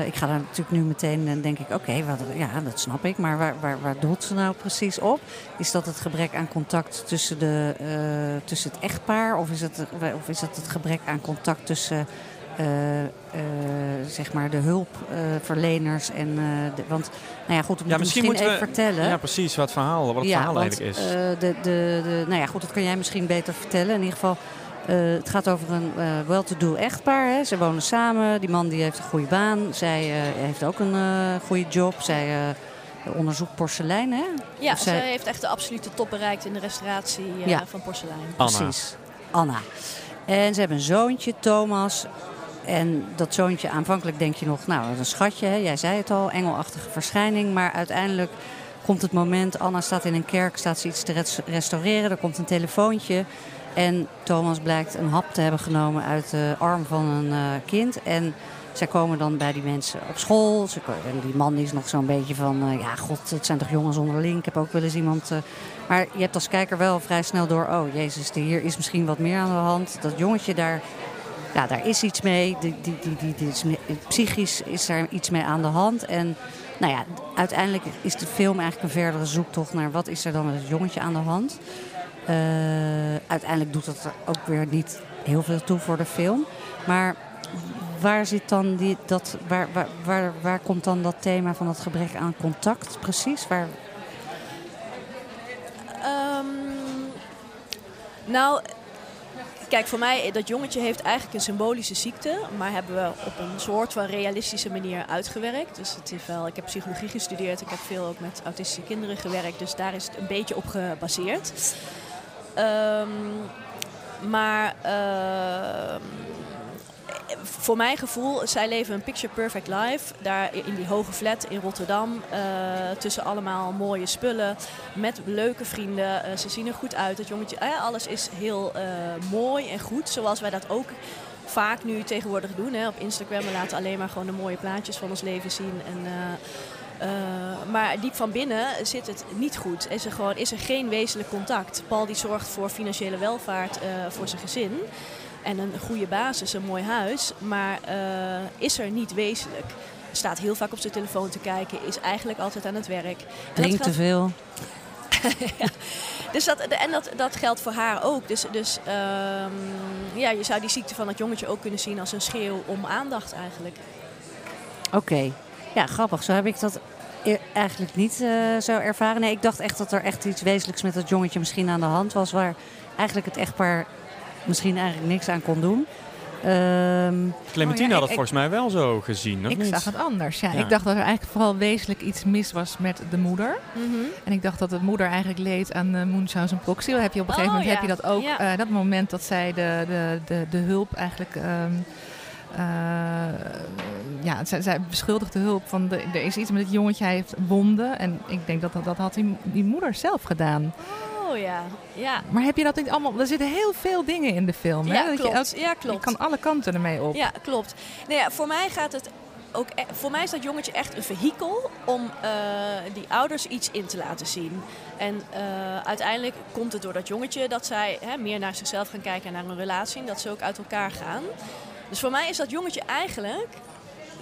ik ga daar natuurlijk nu meteen en denk ik, oké, ja, dat snap ik. Maar waar, waar, waar doelt ze nou precies op? Is dat het gebrek aan contact tussen, de, tussen het echtpaar? Of is het, of is het het gebrek aan contact tussen zeg maar de hulpverleners. en, uh, de, want, nou ja, goed, ja, misschien, misschien even vertellen. Ja, precies, wat, verhaal, wat het ja, verhaal want, eigenlijk is. de, de, de, nou ja, goed, dat kan jij misschien beter vertellen. In ieder geval, het gaat over een well-to-do echtpaar. Hè. Ze wonen samen. Die man die heeft een goede baan. Zij heeft ook een goede job. Zij onderzoekt porselein, hè? Ja, Of zij... heeft echt de absolute top bereikt in de restauratie ja. van porselein. Anna. Precies, Anna. En ze hebben een zoontje, Thomas. En dat zoontje, aanvankelijk denk je nog, nou, dat is een schatje. Hè? Jij zei het al, engelachtige verschijning. Maar uiteindelijk komt het moment, Anna staat in een kerk, staat ze iets te restaureren. Er komt een telefoontje. En Thomas blijkt een hap te hebben genomen uit de arm van een uh, kind. En zij komen dan bij die mensen op school. Ze, en die man is nog zo'n beetje van, uh, ja god, het zijn toch jongens onderling. Ik heb ook wel eens iemand... Uh, maar je hebt als kijker wel vrij snel door, oh jezus, hier is misschien wat meer aan de hand. Dat jongetje daar ja, daar is iets mee. Die, die, die, die, is, psychisch is daar iets mee aan de hand. En nou ja, uiteindelijk is de film eigenlijk een verdere zoektocht naar wat is er dan met het jongetje aan de hand. Uh, uiteindelijk doet dat er ook weer niet heel veel toe voor de film. Maar waar zit dan die, dat, waar, waar, waar, waar komt dan dat thema van dat gebrek aan contact precies? Waar... Um, nou, Kijk, voor mij, dat jongetje heeft eigenlijk een symbolische ziekte. Maar hebben we op een soort van realistische manier uitgewerkt. Dus het is wel, ik heb psychologie gestudeerd. Ik heb veel ook met autistische kinderen gewerkt. Dus daar is het een beetje op gebaseerd. Um, maar... Uh, voor mijn gevoel, zij leven een picture perfect life. Daar in die hoge flat in Rotterdam. Uh, tussen allemaal mooie spullen. Met leuke vrienden. Uh, ze zien er goed uit. Het jongetje, uh, alles is heel mooi en goed. Zoals wij dat ook vaak nu tegenwoordig doen. Hè. Op Instagram. We laten alleen maar gewoon de mooie plaatjes van ons leven zien. En, maar diep van binnen zit het niet goed. Is er, gewoon, is er geen wezenlijk contact. Paul die zorgt voor financiële welvaart voor zijn gezin en een goede basis, een mooi huis. Maar uh, is er niet wezenlijk. Staat heel vaak op zijn telefoon te kijken, is eigenlijk altijd aan het werk. Drinkt te veel. ja. Dus dat, en dat, dat geldt voor haar ook. Dus, dus um, ja, je zou die ziekte van dat jongetje ook kunnen zien als een schreeuw om aandacht eigenlijk. Oké, okay. ja grappig. Zo heb ik dat e-, eigenlijk niet uh, zo ervaren. Nee, ik dacht echt dat er echt iets wezenlijks met dat jongetje misschien aan de hand was. Waar eigenlijk het echtpaar misschien eigenlijk niks aan kon doen. Um, Clementine oh ja, had het ik- volgens mij wel zo gezien, of Ik niet? zag het anders. Ja. Ja. Ik dacht dat er eigenlijk vooral wezenlijk iets mis was met de moeder. Mhm. En ik dacht dat de moeder eigenlijk leed aan uh, Munchausen proxy. Dan heb je op een gegeven Oh, moment ja. heb je dat ook. Ja. eh, dat moment dat zij de, de, de, de hulp eigenlijk. ehm, eh, ja, zij, zij beschuldigt de hulp van de, er is iets met het jongetje, hij heeft wonden. En ik denk dat dat, dat had die, die moeder zelf gedaan. Oh ja, ja. Maar heb je dat niet allemaal? Er zitten heel veel dingen in de film. Ja, hè? Dat klopt. Je, Ja, klopt. Je kan alle kanten ermee op. Ja, klopt. Nou ja, voor mij gaat het ook. e- Voor mij is dat jongetje echt een vehikel om eh, die ouders iets in te laten zien. En eh, uiteindelijk komt het door dat jongetje dat zij hè, meer naar zichzelf gaan kijken en naar een relatie. En dat ze ook uit elkaar gaan. Dus voor mij is dat jongetje eigenlijk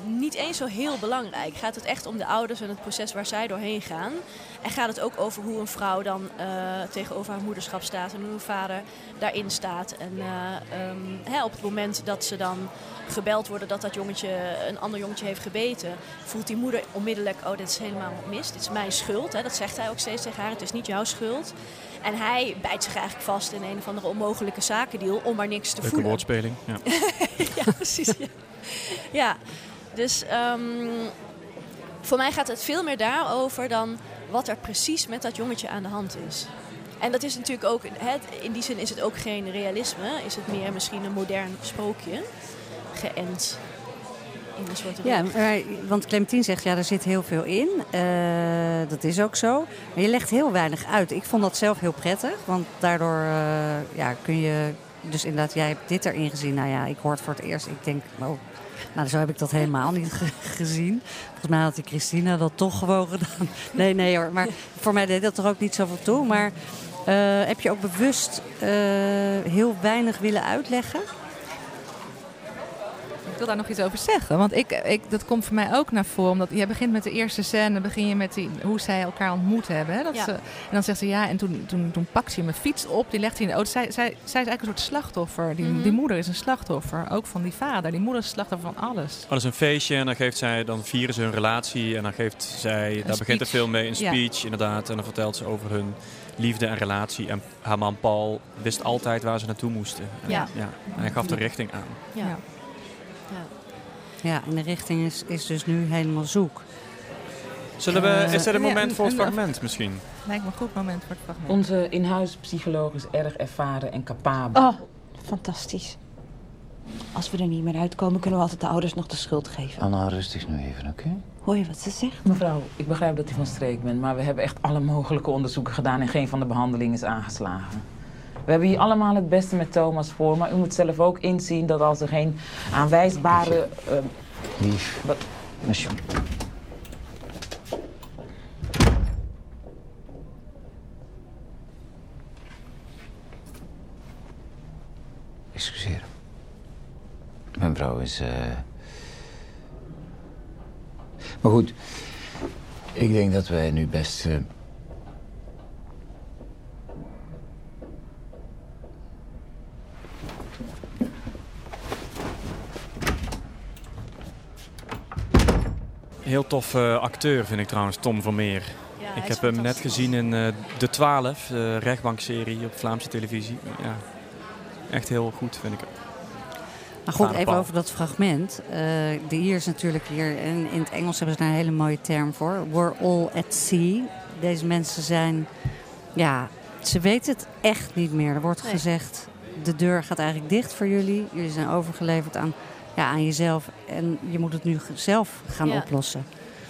niet eens zo heel belangrijk. Gaat het echt om de ouders en het proces waar zij doorheen gaan. En gaat het ook over hoe een vrouw dan eh, tegenover haar moederschap staat en hoe een vader daarin staat. En eh, ehm, hè, op het moment dat ze dan gebeld worden dat dat jongetje een ander jongetje heeft gebeten, voelt die moeder onmiddellijk, oh dit is helemaal mis, dit is mijn schuld. Hè. Dat zegt hij ook steeds tegen haar, het is niet jouw schuld. En hij bijt zich eigenlijk vast in een of andere onmogelijke zakendeal om maar niks te Leuke voelen. woordspeling. Ja. ja, precies. Ja. ja. Dus, ehm, voor mij gaat het veel meer daarover dan wat er precies met dat jongetje aan de hand is. En dat is natuurlijk ook, hè, in die zin is het ook geen realisme. Is het meer misschien een modern sprookje. Geënt in een soort Ja, maar, want Clementine zegt, ja, er zit heel veel in. Eh, dat is ook zo. Maar je legt heel weinig uit. Ik vond dat zelf heel prettig, want daardoor eh, ja, kun je... Dus inderdaad, jij hebt dit erin gezien. Nou ja, ik hoor het voor het eerst. Ik denk, oh, nou, zo heb ik dat helemaal niet ge- gezien. Volgens mij had die Christina dat toch gewoon gedaan. Nee, nee hoor. Maar voor mij deed dat er ook niet zoveel toe. Maar eh, heb je ook bewust eh, heel weinig willen uitleggen? Ik wil daar nog iets over zeggen. Want ik, ik, dat komt voor mij ook naar voren. Omdat je begint met de eerste scène. begin je met die, hoe zij elkaar ontmoet hebben. Hè? Dat Ja. ze, en dan zegt ze ja. En toen, toen, toen pakt hij mijn fiets op. Die legt hij in de auto. Zij, zij, zij is eigenlijk een soort slachtoffer. Die, Mhm. die moeder is een slachtoffer. Ook van die vader. Die moeder is een slachtoffer van alles. Oh, dat is een feestje en dan, geeft zij, dan vieren ze hun relatie en dan geeft zij, daar begint de film mee, een Ja. speech inderdaad. En dan vertelt ze over hun liefde en relatie. En haar man Paul wist altijd waar ze naartoe moesten. En, Ja. En hij gaf de richting aan. Ja. Ja. En de richting is, is dus nu helemaal zoek. Zullen we, Eh, is dit een ja, moment voor het fragment misschien? Lijkt me een goed moment voor het fragment. Onze inhuispsycholoog is erg ervaren en capabel. Oh, fantastisch. Als we er niet meer uitkomen, kunnen we altijd de ouders nog de schuld geven. Anna, rustig nu even, oké? Hoor je wat ze zegt? Mevrouw, ik begrijp dat u van streek bent, maar we hebben echt alle mogelijke onderzoeken gedaan en geen van de behandelingen is aangeslagen. We hebben hier allemaal het beste met Thomas voor, maar u moet zelf ook inzien dat als er geen aanwijsbare. Lief. Wat? Alsjeblieft. Excuseer. Mijn vrouw is... eh Maar goed, ik denk dat wij nu best... eh, Heel tof eh, acteur vind ik trouwens, Tom Vermeer. Ja, ik heb hem net gezien in eh, De 12, de rechtbankserie op Vlaamse televisie. Ja, echt heel goed vind ik het. Maar goed, even over dat fragment. Eh, de hier is natuurlijk hier, en in het Engels hebben ze daar een hele mooie term voor. We're all at sea. Deze mensen zijn, ja, ze weten het echt niet meer. Er wordt Nee. gezegd, de deur gaat eigenlijk dicht voor jullie. Jullie zijn overgeleverd aan, ja, aan jezelf. En je moet het nu zelf gaan Ja. oplossen.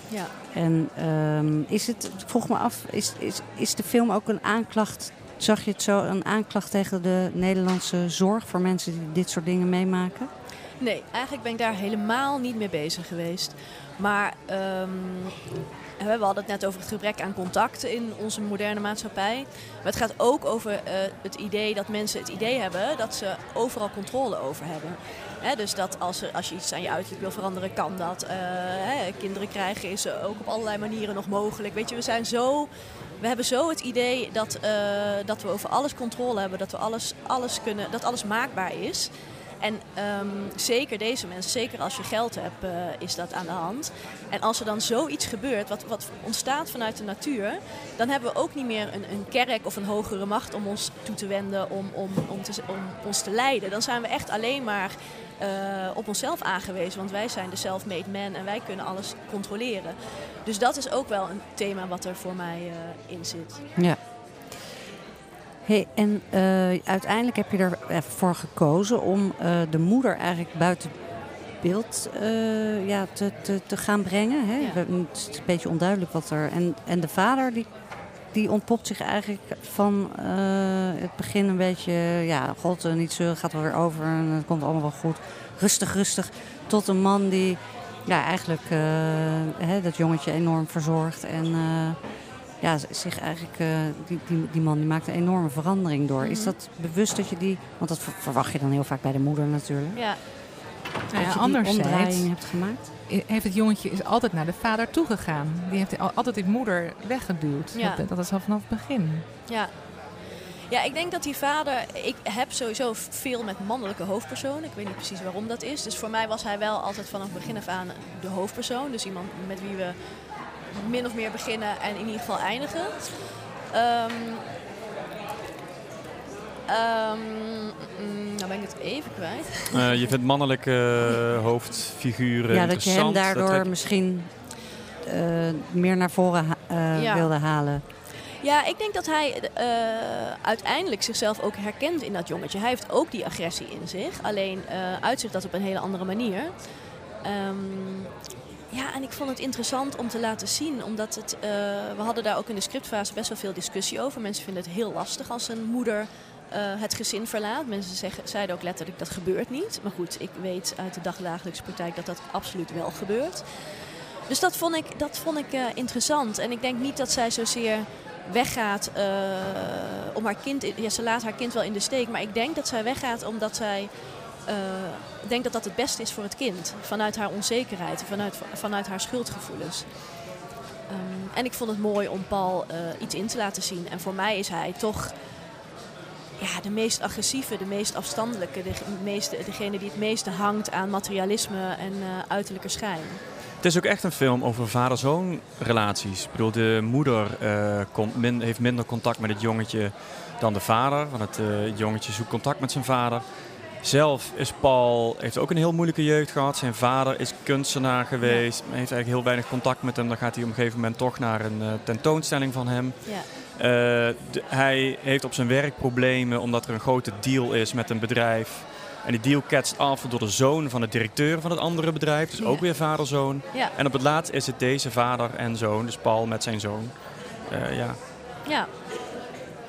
Ja. En ehm, is het, ik vroeg me af, is, is, is de film ook een aanklacht, zag je het zo, een aanklacht tegen de Nederlandse zorg voor mensen die dit soort dingen meemaken? Nee, eigenlijk ben ik daar helemaal niet mee bezig geweest. Maar ehm, we hadden het net over het gebrek aan contacten in onze moderne maatschappij. Maar het gaat ook over eh, het idee dat mensen het idee hebben dat ze overal controle over hebben. Dus dat als, er, als je iets aan je uiterlijk wil veranderen, kan dat. Eh, kinderen krijgen is ook op allerlei manieren nog mogelijk. Weet je, we zijn zo. We hebben zo het idee dat, eh, dat we over alles controle hebben, dat, we alles, alles kunnen, dat alles maakbaar is. En ehm, zeker deze mensen, zeker als je geld hebt, eh, is dat aan de hand. En als er dan zoiets gebeurt, wat, wat ontstaat vanuit de natuur, dan hebben we ook niet meer een, een kerk of een hogere macht om ons toe te wenden, om, om, om, te, om ons te leiden. Dan zijn we echt alleen maar eh, op onszelf aangewezen, want wij zijn de self-made man en wij kunnen alles controleren. Dus dat is ook wel een thema wat er voor mij eh, in zit. Ja. Hey, en eh, uiteindelijk heb je ervoor gekozen om eh, de moeder eigenlijk buiten beeld eh, ja, te, te, te gaan brengen. Hè? Ja. Het is een beetje onduidelijk wat er. En, en de vader die, die ontpopt zich eigenlijk van eh, het begin een beetje. Ja, god, eh, niet zeuren, gaat wel weer over en het komt allemaal wel goed. Rustig, rustig. Tot een man die ja, eigenlijk eh, hè, dat jongetje enorm verzorgt. En eh, ja, zich eigenlijk, eh, die, die, die man die maakt een enorme verandering door. Is Mhm. dat bewust dat je die, want dat ver- verwacht je dan heel vaak bij de moeder natuurlijk. Ja, Nou dat ja, je die anderzijds omdraaiing hebt gemaakt? heeft het jongetje is altijd naar de vader toegegaan. Die heeft al- altijd die moeder weggeduwd. Ja. Dat, dat is al vanaf het begin. Ja. Ja, ik denk dat die vader. Ik heb sowieso veel met mannelijke hoofdpersonen. Ik weet niet precies waarom dat is. Dus voor mij was hij wel altijd vanaf het begin af aan de hoofdpersoon. Dus iemand met wie we min of meer beginnen en in ieder geval eindigen. Ehm ehm, mm, nou ben ik het even kwijt. Eh, je vindt mannelijke eh, hoofdfiguren Ja, dat je hem daardoor misschien eh, meer naar voren ha- eh, Ja. wilde halen. Ja, ik denk dat hij eh, uiteindelijk zichzelf ook herkent in dat jongetje. Hij heeft ook die agressie in zich, alleen eh uitzicht dat op een hele andere manier. Ehm, ja, en ik vond het interessant om te laten zien, omdat het, eh, we hadden daar ook in de scriptfase best wel veel discussie over. Mensen vinden het heel lastig als een moeder eh, het gezin verlaat. Mensen zeiden ook letterlijk dat gebeurt niet. Maar goed, ik weet uit de dagdagelijkse praktijk dat dat absoluut wel gebeurt. Dus dat vond ik, dat vond ik eh, interessant. En ik denk niet dat zij zozeer weggaat om haar kind... in- Ja, ze laat haar kind wel in de steek. Maar ik denk dat zij weggaat omdat zij... eh, denkt dat dat het beste is voor het kind. Vanuit haar onzekerheid. Vanuit, vanuit haar schuldgevoelens. Ehm, en ik vond het mooi om Paul eh, iets in te laten zien. En voor mij is hij toch ja, de meest agressieve, de meest afstandelijke. De, meeste, degene die het meeste hangt aan materialisme en eh, uiterlijke schijn. Het is ook echt een film over vader-zoon relaties. Ik bedoel, de moeder heeft minder contact met het jongetje dan de vader. Want het jongetje zoekt contact met zijn vader. Zelf is Paul, heeft ook een heel moeilijke jeugd gehad. Zijn vader is kunstenaar geweest. maar Heeft eigenlijk heel weinig contact met hem. Dan gaat hij op een gegeven moment toch naar een eh, tentoonstelling van hem. Ja. Eh, de- hij heeft op zijn werk problemen omdat er een grote deal is met een bedrijf. En die deal ketst af door de zoon van de directeur van het andere bedrijf. Dus ook weer vader-zoon. En op het laatst is het deze vader en zoon, dus Paul met zijn zoon. Eh, ja, Ja.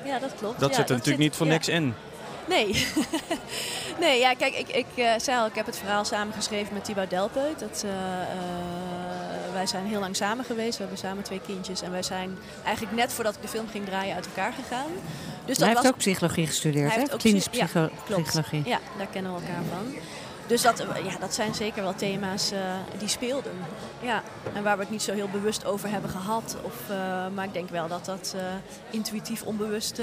ja, dat klopt. dat zit er natuurlijk niet voor niks in. Nee. nee, ja, kijk, ik, ik eh, zei al, ik heb het verhaal samengeschreven met Thibaut Delpeut. Dat, eh, eh, wij zijn heel lang samen geweest. We hebben samen twee kindjes. En wij zijn eigenlijk net voordat ik de film ging draaien uit elkaar gegaan. Dus hij dat heeft was, ook psychologie gestudeerd, Hij hè? heeft Klinische psy- ja, psychologie. Ja, daar kennen we elkaar van. Dus dat, ja, dat zijn zeker wel thema's die speelden. Ja, en waar we het niet zo heel bewust over hebben gehad. Of, maar ik denk wel dat dat intuïtief onbewust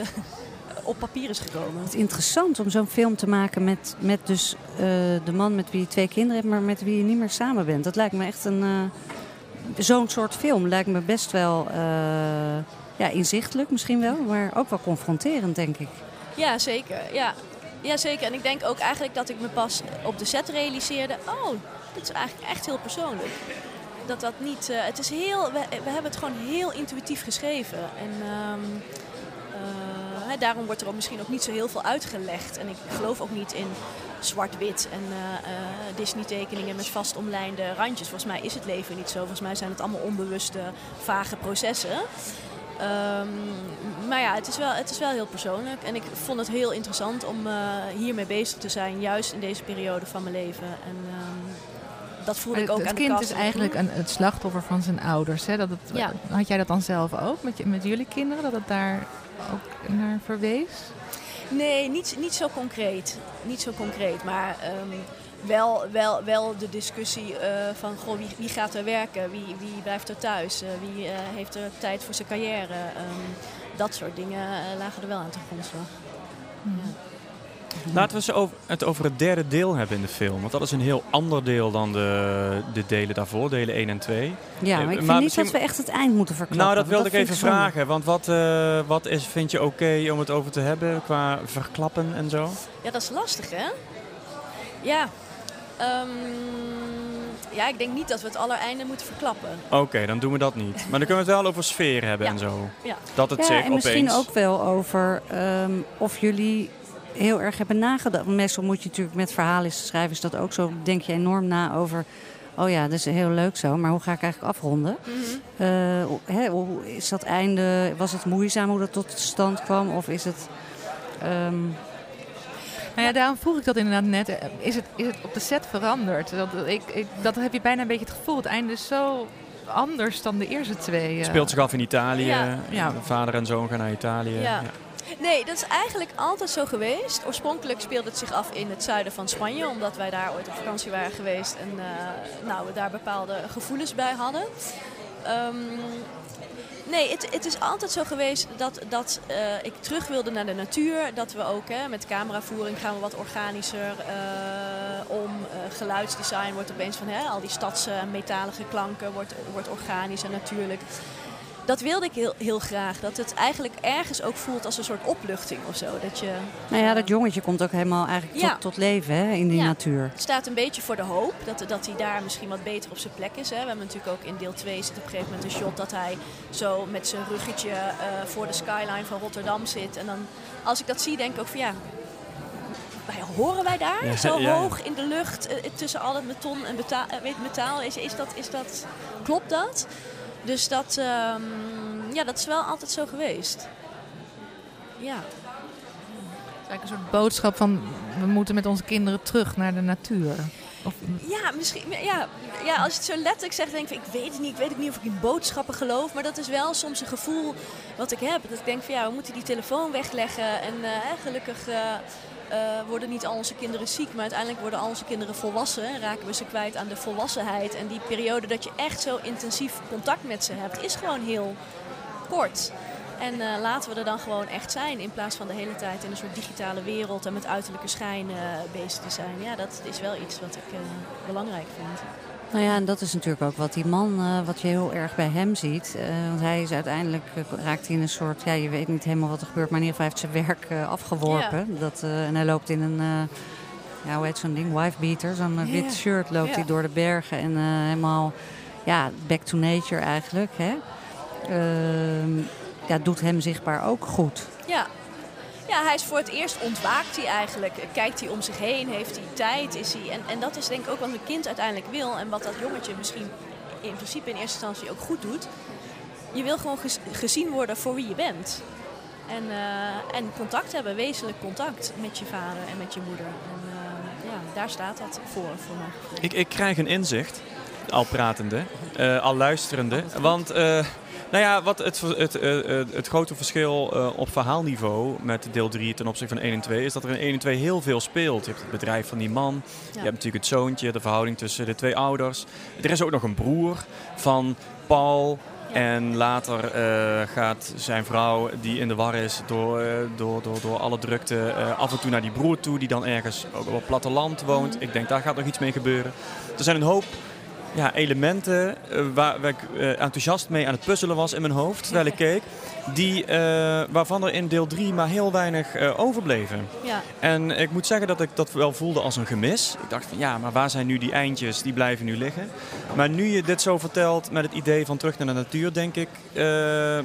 op papier is gekomen. Het is interessant om zo'n film te maken met, met dus eh, de man met wie je twee kinderen hebt, maar met wie je niet meer samen bent. Dat lijkt me echt een. eh, zo'n soort film lijkt me best wel eh, ja, inzichtelijk misschien wel, maar ook wel confronterend, denk ik. Ja, zeker. Ja. ja, zeker. En ik denk ook eigenlijk dat ik me pas op de set realiseerde... oh, dit is eigenlijk echt heel persoonlijk. Dat dat niet... het is heel... We, we hebben het gewoon heel intuïtief geschreven. En ehm, eh, hè, daarom wordt er ook misschien ook niet zo heel veel uitgelegd. En ik geloof ook niet in zwart-wit en eh, eh, Disney-tekeningen met vast omlijnde randjes. Volgens mij is het leven niet zo. Volgens mij zijn het allemaal onbewuste, vage processen. Ehm, maar ja, het is, wel, het is wel heel persoonlijk. En ik vond het heel interessant om eh, hiermee bezig te zijn, juist in deze periode van mijn leven. En ehm, dat voelde ik ook het aan de kind cast is en eigenlijk een, het slachtoffer van zijn ouders. Hè? Dat het, Ja. Had jij dat dan zelf ook met, je, met jullie kinderen? Dat het daar ook naar verwees? Nee, niet, niet zo concreet. Niet zo concreet, maar ehm, wel, wel, wel de discussie eh, van goh, wie, wie gaat er werken, wie, wie blijft er thuis, eh, wie eh, heeft er tijd voor zijn carrière. Ehm, dat soort dingen lagen er wel aan ten grondslag. Laten we het over het derde deel hebben in de film. Want dat is een heel ander deel dan de, de delen daarvoor, delen 1 en 2. Ja, Eh, maar ik vind niet misschien- dat we echt het eind moeten verklappen. Nou, dat wilde ik even zonde. vragen. Want wat, eh, wat is, vind je oké om het over te hebben qua verklappen en zo? Ja, dat is lastig, hè? Ja. Ehm, ja, ik denk niet dat we het allereinde moeten verklappen. Oké, dan doen we dat niet. Maar dan kunnen we het wel over sfeer hebben Ja. en zo. Ja. Dat het ja, zich en misschien ook wel over ehm, of jullie heel erg hebben nagedacht. Meestal moet je natuurlijk met verhalen schrijven, is dat ook zo. Denk je enorm na over. Oh ja, dat is heel leuk zo, maar hoe ga ik eigenlijk afronden? Mhm. Eh, hè, hoe is dat einde, was het moeizaam hoe dat tot stand kwam? Of is het... ehm, Nou ja, daarom vroeg ik dat inderdaad net. Is het, is het op de set veranderd? Dat, ik, ik, dat heb je bijna een beetje het gevoel. Het einde is zo anders dan de eerste twee. eh. speelt zich af in Italië. Ja. Ja. Vader en zoon gaan naar Italië. Ja. Nee, dat is eigenlijk altijd zo geweest. Oorspronkelijk speelde het zich af in het zuiden van Spanje, omdat wij daar ooit op vakantie waren geweest en eh, nou, we daar bepaalde gevoelens bij hadden. Ehm, nee, het, het is altijd zo geweest dat, dat eh, ik terug wilde naar de natuur. Dat we ook hè, met cameravoering gaan we wat organischer eh, om. Geluidsdesign wordt opeens van hè, al die stads eh, metalige klanken wordt, wordt organisch en natuurlijk. Dat wilde ik heel, heel graag. Dat het eigenlijk ergens ook voelt als een soort opluchting of zo. Dat je, Nou ja, dat jongetje komt ook helemaal eigenlijk Ja. tot, tot leven hè, in die Ja. natuur. Het staat een beetje voor de hoop dat, dat hij daar misschien wat beter op zijn plek is. Hè. We hebben natuurlijk ook in deel 2 zit op een gegeven moment een shot dat hij zo met zijn ruggetje eh, voor de skyline van Rotterdam zit. En dan, als ik dat zie, denk ik ook van ja, wij, horen wij daar? Ja, zo ja, ja. hoog in de lucht eh, tussen al het beton en eh, weet, metaal. Is, is dat, is dat, klopt dat? Dus dat, ehm, ja, dat is wel altijd zo geweest. Ja. Het is eigenlijk een soort boodschap van we moeten met onze kinderen terug naar de natuur. Of, Ja, misschien. Ja, ja, als je het zo letterlijk zegt, denk ik, ik weet het niet. Ik weet ook niet of ik in boodschappen geloof. Maar dat is wel soms een gevoel wat ik heb. Dat ik denk van ja, we moeten die telefoon wegleggen. En eh, gelukkig eh, eh, worden niet al onze kinderen ziek. Maar uiteindelijk worden al onze kinderen volwassen. En raken we ze kwijt aan de volwassenheid. En die periode dat je echt zo intensief contact met ze hebt, is gewoon heel kort. En eh, laten we er dan gewoon echt zijn. In plaats van de hele tijd in een soort digitale wereld en met uiterlijke schijn bezig te zijn. Ja, dat is wel iets wat ik eh, belangrijk vind. Nou ja, en dat is natuurlijk ook wat die man, eh, wat je heel erg bij hem ziet. Eh, want hij is uiteindelijk, eh, raakt hij in een soort, ja, je weet niet helemaal wat er gebeurt, maar in ieder geval heeft zijn werk afgeworpen. Dat, en hij loopt in een, ja, hoe heet zo'n ding, wifebeater, zo'n eh, wit shirt loopt Ja. hij door de bergen. En helemaal, ja, back to nature eigenlijk, hè. Ehm, ja, doet hem zichtbaar ook goed. Ja. Ja, hij is voor het eerst ontwaakt hij eigenlijk. Kijkt hij om zich heen, heeft hij tijd, is hij... En, en dat is denk ik ook wat een kind uiteindelijk wil. En wat dat jongetje misschien in principe in eerste instantie ook goed doet. Je wil gewoon gezien worden voor wie je bent. En, eh, en contact hebben, wezenlijk contact met je vader en met je moeder. En eh, ja, daar staat dat voor, voor gevoel. Ik, ik krijg een inzicht, al pratende, eh, al luisterende. Want eh, nou ja, wat het, het, eh, het grote verschil op verhaalniveau met deel 3 ten opzichte van 1 en 2 is dat er in 1 en 2 heel veel speelt. Je hebt het bedrijf van die man, je hebt natuurlijk het zoontje, de verhouding tussen de twee ouders. Er is ook nog een broer van Paul. En later gaat zijn vrouw, die in de war is door, door, door, door alle drukte, af en toe naar die broer toe, die dan ergens ook op het platteland woont. Ik denk, daar gaat nog iets mee gebeuren. Er zijn een hoop ja, elementen eh, waar, waar ik eh, enthousiast mee aan het puzzelen was in mijn hoofd, terwijl ik keek. Die, eh, waarvan er in deel 3 maar heel weinig overbleven. Ja. En ik moet zeggen dat ik dat wel voelde als een gemis. Ik dacht van ja, maar waar zijn nu die eindjes? Die blijven nu liggen. Maar nu je dit zo vertelt met het idee van terug naar de natuur, denk ik,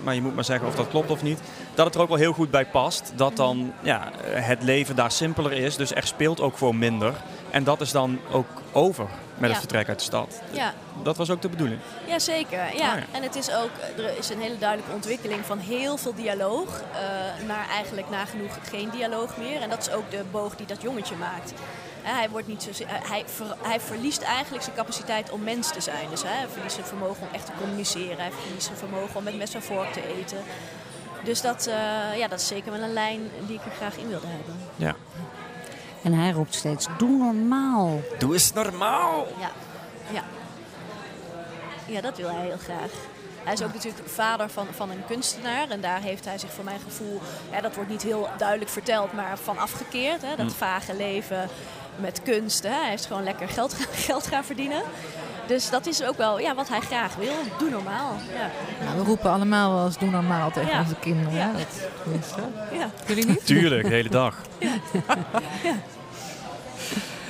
maar je moet maar zeggen of dat klopt of niet, dat het er ook wel heel goed bij past. Dat dan ja, het leven daar simpeler is, dus er speelt ook gewoon minder. En dat is dan ook over met het vertrek uit de stad. Ja. Dat was ook de bedoeling. Jazeker, ja. Ah, ja. En het is ook, er is een hele duidelijke ontwikkeling van heel veel dialoog eh, naar eigenlijk nagenoeg geen dialoog meer. En dat is ook de boog die dat jongetje maakt. Hè, hij, wordt niet zo, hij, ver- hij verliest eigenlijk zijn capaciteit om mens te zijn. Dus hij verliest zijn vermogen om echt te communiceren. Hij verliest zijn vermogen om met mes en vork te eten. Dus dat, eh, ja, dat is zeker wel een lijn die ik er graag in wilde hebben. Ja. En hij roept steeds, doe normaal. Doe eens normaal! Ja, ja. Ja, dat wil hij heel graag. Hij is ook natuurlijk vader van, van een kunstenaar. En daar heeft hij zich voor mijn gevoel, ja, dat wordt niet heel duidelijk verteld, maar van afgekeerd. Hè? Dat Hm. vage leven met kunst. Hè? Hij is gewoon lekker geld, geld gaan verdienen. Dus dat is ook wel ja, wat hij graag wil. Doe normaal. Ja. Nou, we roepen allemaal wel eens doe normaal tegen Ja. onze kinderen. Ja. hè? Dat. Ja. Jullie niet? Tuurlijk, de hele dag.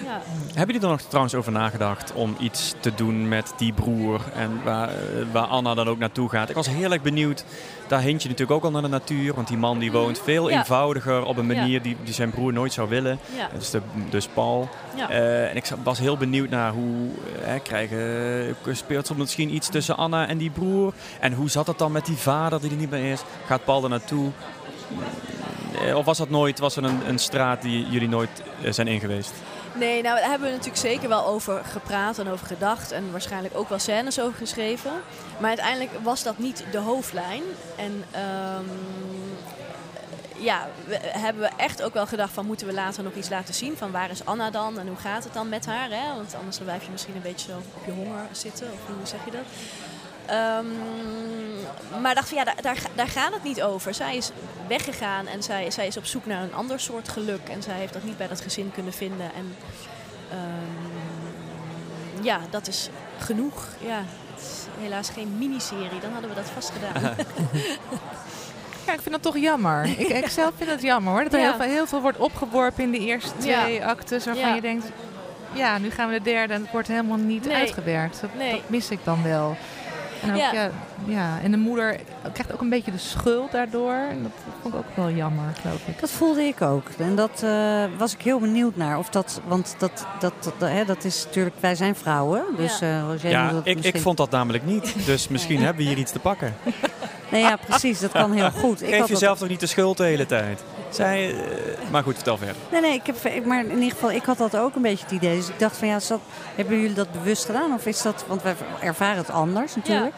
Ja. Hebben jullie er nog trouwens over nagedacht om iets te doen met die broer en waar, eh, waar Anna dan ook naartoe gaat? Ik was heel erg benieuwd. Daar hint je natuurlijk ook al naar de natuur, want die man die woont veel Mhm. Ja. eenvoudiger op een manier die, die zijn broer nooit zou willen. Is de, dus Paul. Eh, en ik was heel benieuwd naar hoe eh, krijgen, speelt er misschien iets tussen Anna en die broer? En hoe zat het dan met die vader die er niet meer is? Gaat Paul er naartoe? Of was dat nooit, was er een, een straat die jullie nooit zijn ingeweest? Nee, nou daar hebben we natuurlijk zeker wel over gepraat en over gedacht. En waarschijnlijk ook wel scènes over geschreven. Maar uiteindelijk was dat niet de hoofdlijn. En ehm, ja, we, hebben we echt ook wel gedacht van moeten we later nog iets laten zien. Van waar is Anna dan en hoe gaat het dan met haar? Hè? Want anders blijf je misschien een beetje zo op je honger zitten. Of hoe zeg je dat? Ehm, maar dacht van ja, daar, daar, ga- daar gaat het niet over. Zij is weggegaan en zij, zij is op zoek naar een ander soort geluk. En zij heeft dat niet bij dat gezin kunnen vinden. En ehm, ja, dat is genoeg. Ja. Het is helaas geen miniserie, dan hadden we dat vast gedaan. Ja, ik vind dat toch jammer. Ik, ik zelf vind het jammer hoor. Dat er Ja. heel, veel, heel veel wordt opgeworpen in de eerste Ja. twee actes. Waarvan Ja. je denkt, ja, nu gaan we de derde en het wordt helemaal niet Nee. uitgewerkt. Dat, Nee. dat mis ik dan wel. En, ook, Ja. ja. Ja, en de moeder krijgt ook een beetje de schuld daardoor. En dat vond ik ook wel jammer, geloof ik. Dat voelde ik ook. En dat eh, was ik heel benieuwd naar. Of dat, want dat, dat, dat, hè, dat is natuurlijk, wij zijn vrouwen. Dus eh Roger moet Ja, dat ik, ik vond dat namelijk niet. Dus misschien hebben we hier iets te pakken. Nee, ja, precies. Dat kan heel goed. Ik Geef had dat- jezelf toch niet de schuld de hele tijd. Zij, eh, maar goed, vertel verder. Nee, nee, ik heb, maar in ieder geval, ik had dat ook een beetje het idee. Dus ik dacht van ja, is dat, hebben jullie dat bewust gedaan? Of is dat, want wij ervaren het anders natuurlijk.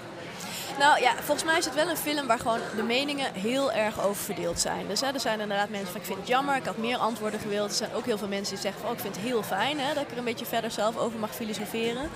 Nou ja, volgens mij is het wel een film waar gewoon de meningen heel erg over verdeeld zijn. Dus hè, er zijn inderdaad mensen van ik vind het jammer, ik had meer antwoorden gewild. Er zijn ook heel veel mensen die zeggen van oh, ik vind het heel fijn hè, dat ik er een beetje verder zelf over mag filosoferen.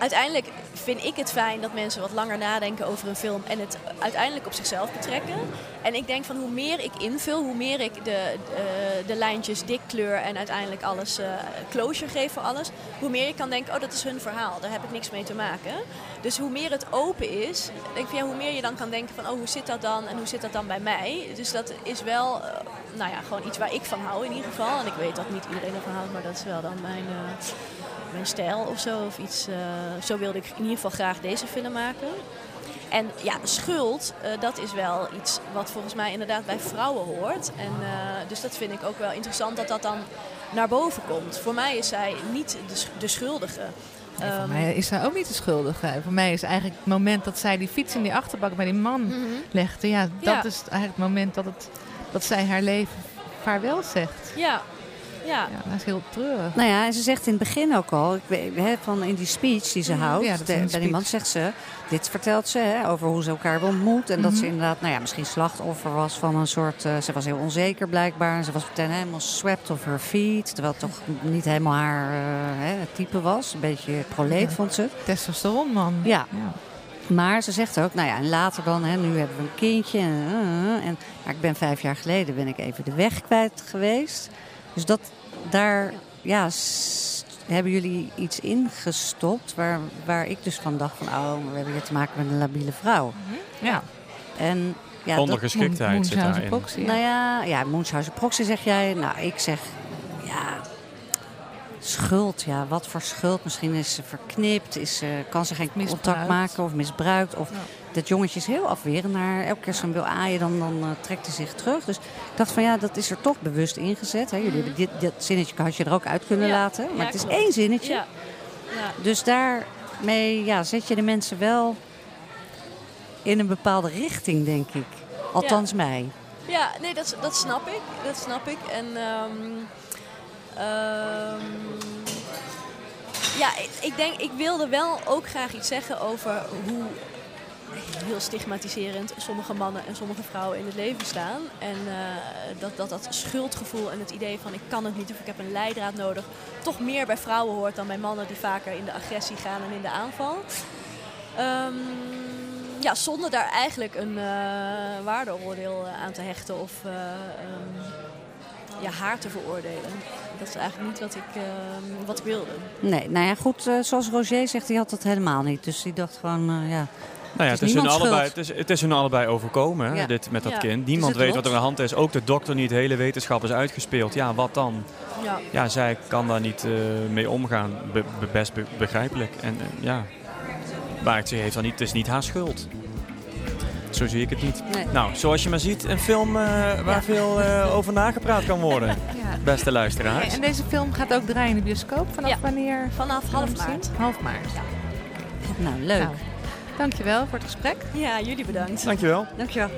Uiteindelijk vind ik het fijn dat mensen wat langer nadenken over een film en het uiteindelijk op zichzelf betrekken. En ik denk van hoe meer ik invul, hoe meer ik de, eh, de lijntjes dik kleur en uiteindelijk alles eh, closure geef voor alles, hoe meer je kan denken, oh dat is hun verhaal, daar heb ik niks mee te maken. Dus hoe meer het open is, denk ik, ja, hoe meer je dan kan denken van, oh hoe zit dat dan en hoe zit dat dan bij mij. Dus dat is wel, eh, nou ja, gewoon iets waar ik van hou in ieder geval. En ik weet dat niet iedereen ervan houdt, maar dat is wel dan mijn, mijn stijl of zo. Of iets, eh, zo wilde ik in ieder geval graag deze film maken. En ja, schuld, eh, dat is wel iets wat volgens mij inderdaad bij vrouwen hoort. En, eh, dus dat vind ik ook wel interessant dat dat dan naar boven komt. Voor mij is zij niet de, sch- de schuldige. Voor Ehm, mij is zij ook niet de schuldige. Voor mij is eigenlijk het moment dat zij die fiets in die achterbak bij die man legde. Ja, dat. Ja. is eigenlijk het moment dat, het, dat zij haar leven vaarwel zegt. ja, ja. Ja, dat is heel treurig. Nou ja, en ze zegt in het begin ook al, ik weet, hè, van in die speech die ze houdt, Ja, bij speech. man zegt ze, dit vertelt ze hè, over hoe ze elkaar ontmoet. En dat ze Mhm. inderdaad, nou ja, misschien slachtoffer was van een soort, eh, ze was heel onzeker blijkbaar. En ze was meteen helemaal swept off her feet, terwijl het toch niet helemaal haar eh, hè, type was. Een beetje proleet Ja. vond ze. Testosteronman. Ja. Maar ze zegt ook, nou ja, en later dan, hè, nu hebben we een kindje. En, eh, en maar ik ben vijf jaar geleden ben ik even de weg kwijt geweest. Dus dat daar, ja, hebben jullie iets ingestopt waar, waar ik dus van dacht van, oh, maar we hebben hier te maken met een labiele vrouw. Ja. En ja, Ondergeschiktheid zit daarin. proxy, ja. Nou ja, ja, Munchausen proxy zeg jij. Nou, ik zeg, ja, schuld. Ja, wat voor schuld? Misschien is ze verknipt, is, ze- kan ze geen contact maken of misbruikt. Of dat jongetje is heel afwerend naar elke keer hem wil aaien, dan, dan eh, trekt hij zich terug. Dus ik dacht van ja, dat is er toch bewust ingezet. Hè. Jullie hebben dit, dit zinnetje had je er ook uit kunnen Ja, laten. Maar ja, het is klopt. één zinnetje. Ja. Ja. Dus daarmee ja, zet je de mensen wel in een bepaalde richting, denk ik. Althans mij. Ja, nee, dat, dat snap ik. Dat snap ik. En ehm, ehm, ja, ik, ik denk, ik wilde wel ook graag iets zeggen over hoe heel stigmatiserend sommige mannen en sommige vrouwen in het leven staan. En eh, dat, dat dat schuldgevoel en het idee van ik kan het niet of ik heb een leidraad nodig, toch meer bij vrouwen hoort dan bij mannen die vaker in de agressie gaan en in de aanval. Ehm, ja, zonder daar eigenlijk een eh, waardeoordeel eh, aan te hechten of ehm, ja, haar te veroordelen. Dat is eigenlijk niet wat ik, ehm, wat ik wilde. Nee, nou ja, goed, zoals Roger zegt, die had dat helemaal niet. Dus die dacht gewoon, ja, Nou ja, het het is hun allebei, het, is, het is hun allebei overkomen, Ja. dit met dat Ja. kind. Niemand weet wat er aan de hand is. Ook de dokter niet. De hele wetenschap is uitgespeeld. Ja, wat dan? Ja. Ja, zij kan daar niet eh, mee omgaan. Be- be- best be- begrijpelijk. En eh, ja, maar het, ze heeft dan niet, het is niet haar schuld. Zo zie ik het niet. Nee. Nou, zoals je maar ziet, een film eh, waar veel eh, over nagepraat kan worden. Ja. Beste luisteraars. En deze film gaat ook draaien in de bioscoop. Vanaf wanneer? Vanaf half maart. Half maart. nou leuk. Nou, dankjewel voor het gesprek. Ja, jullie bedankt. Dankjewel. Dankjewel.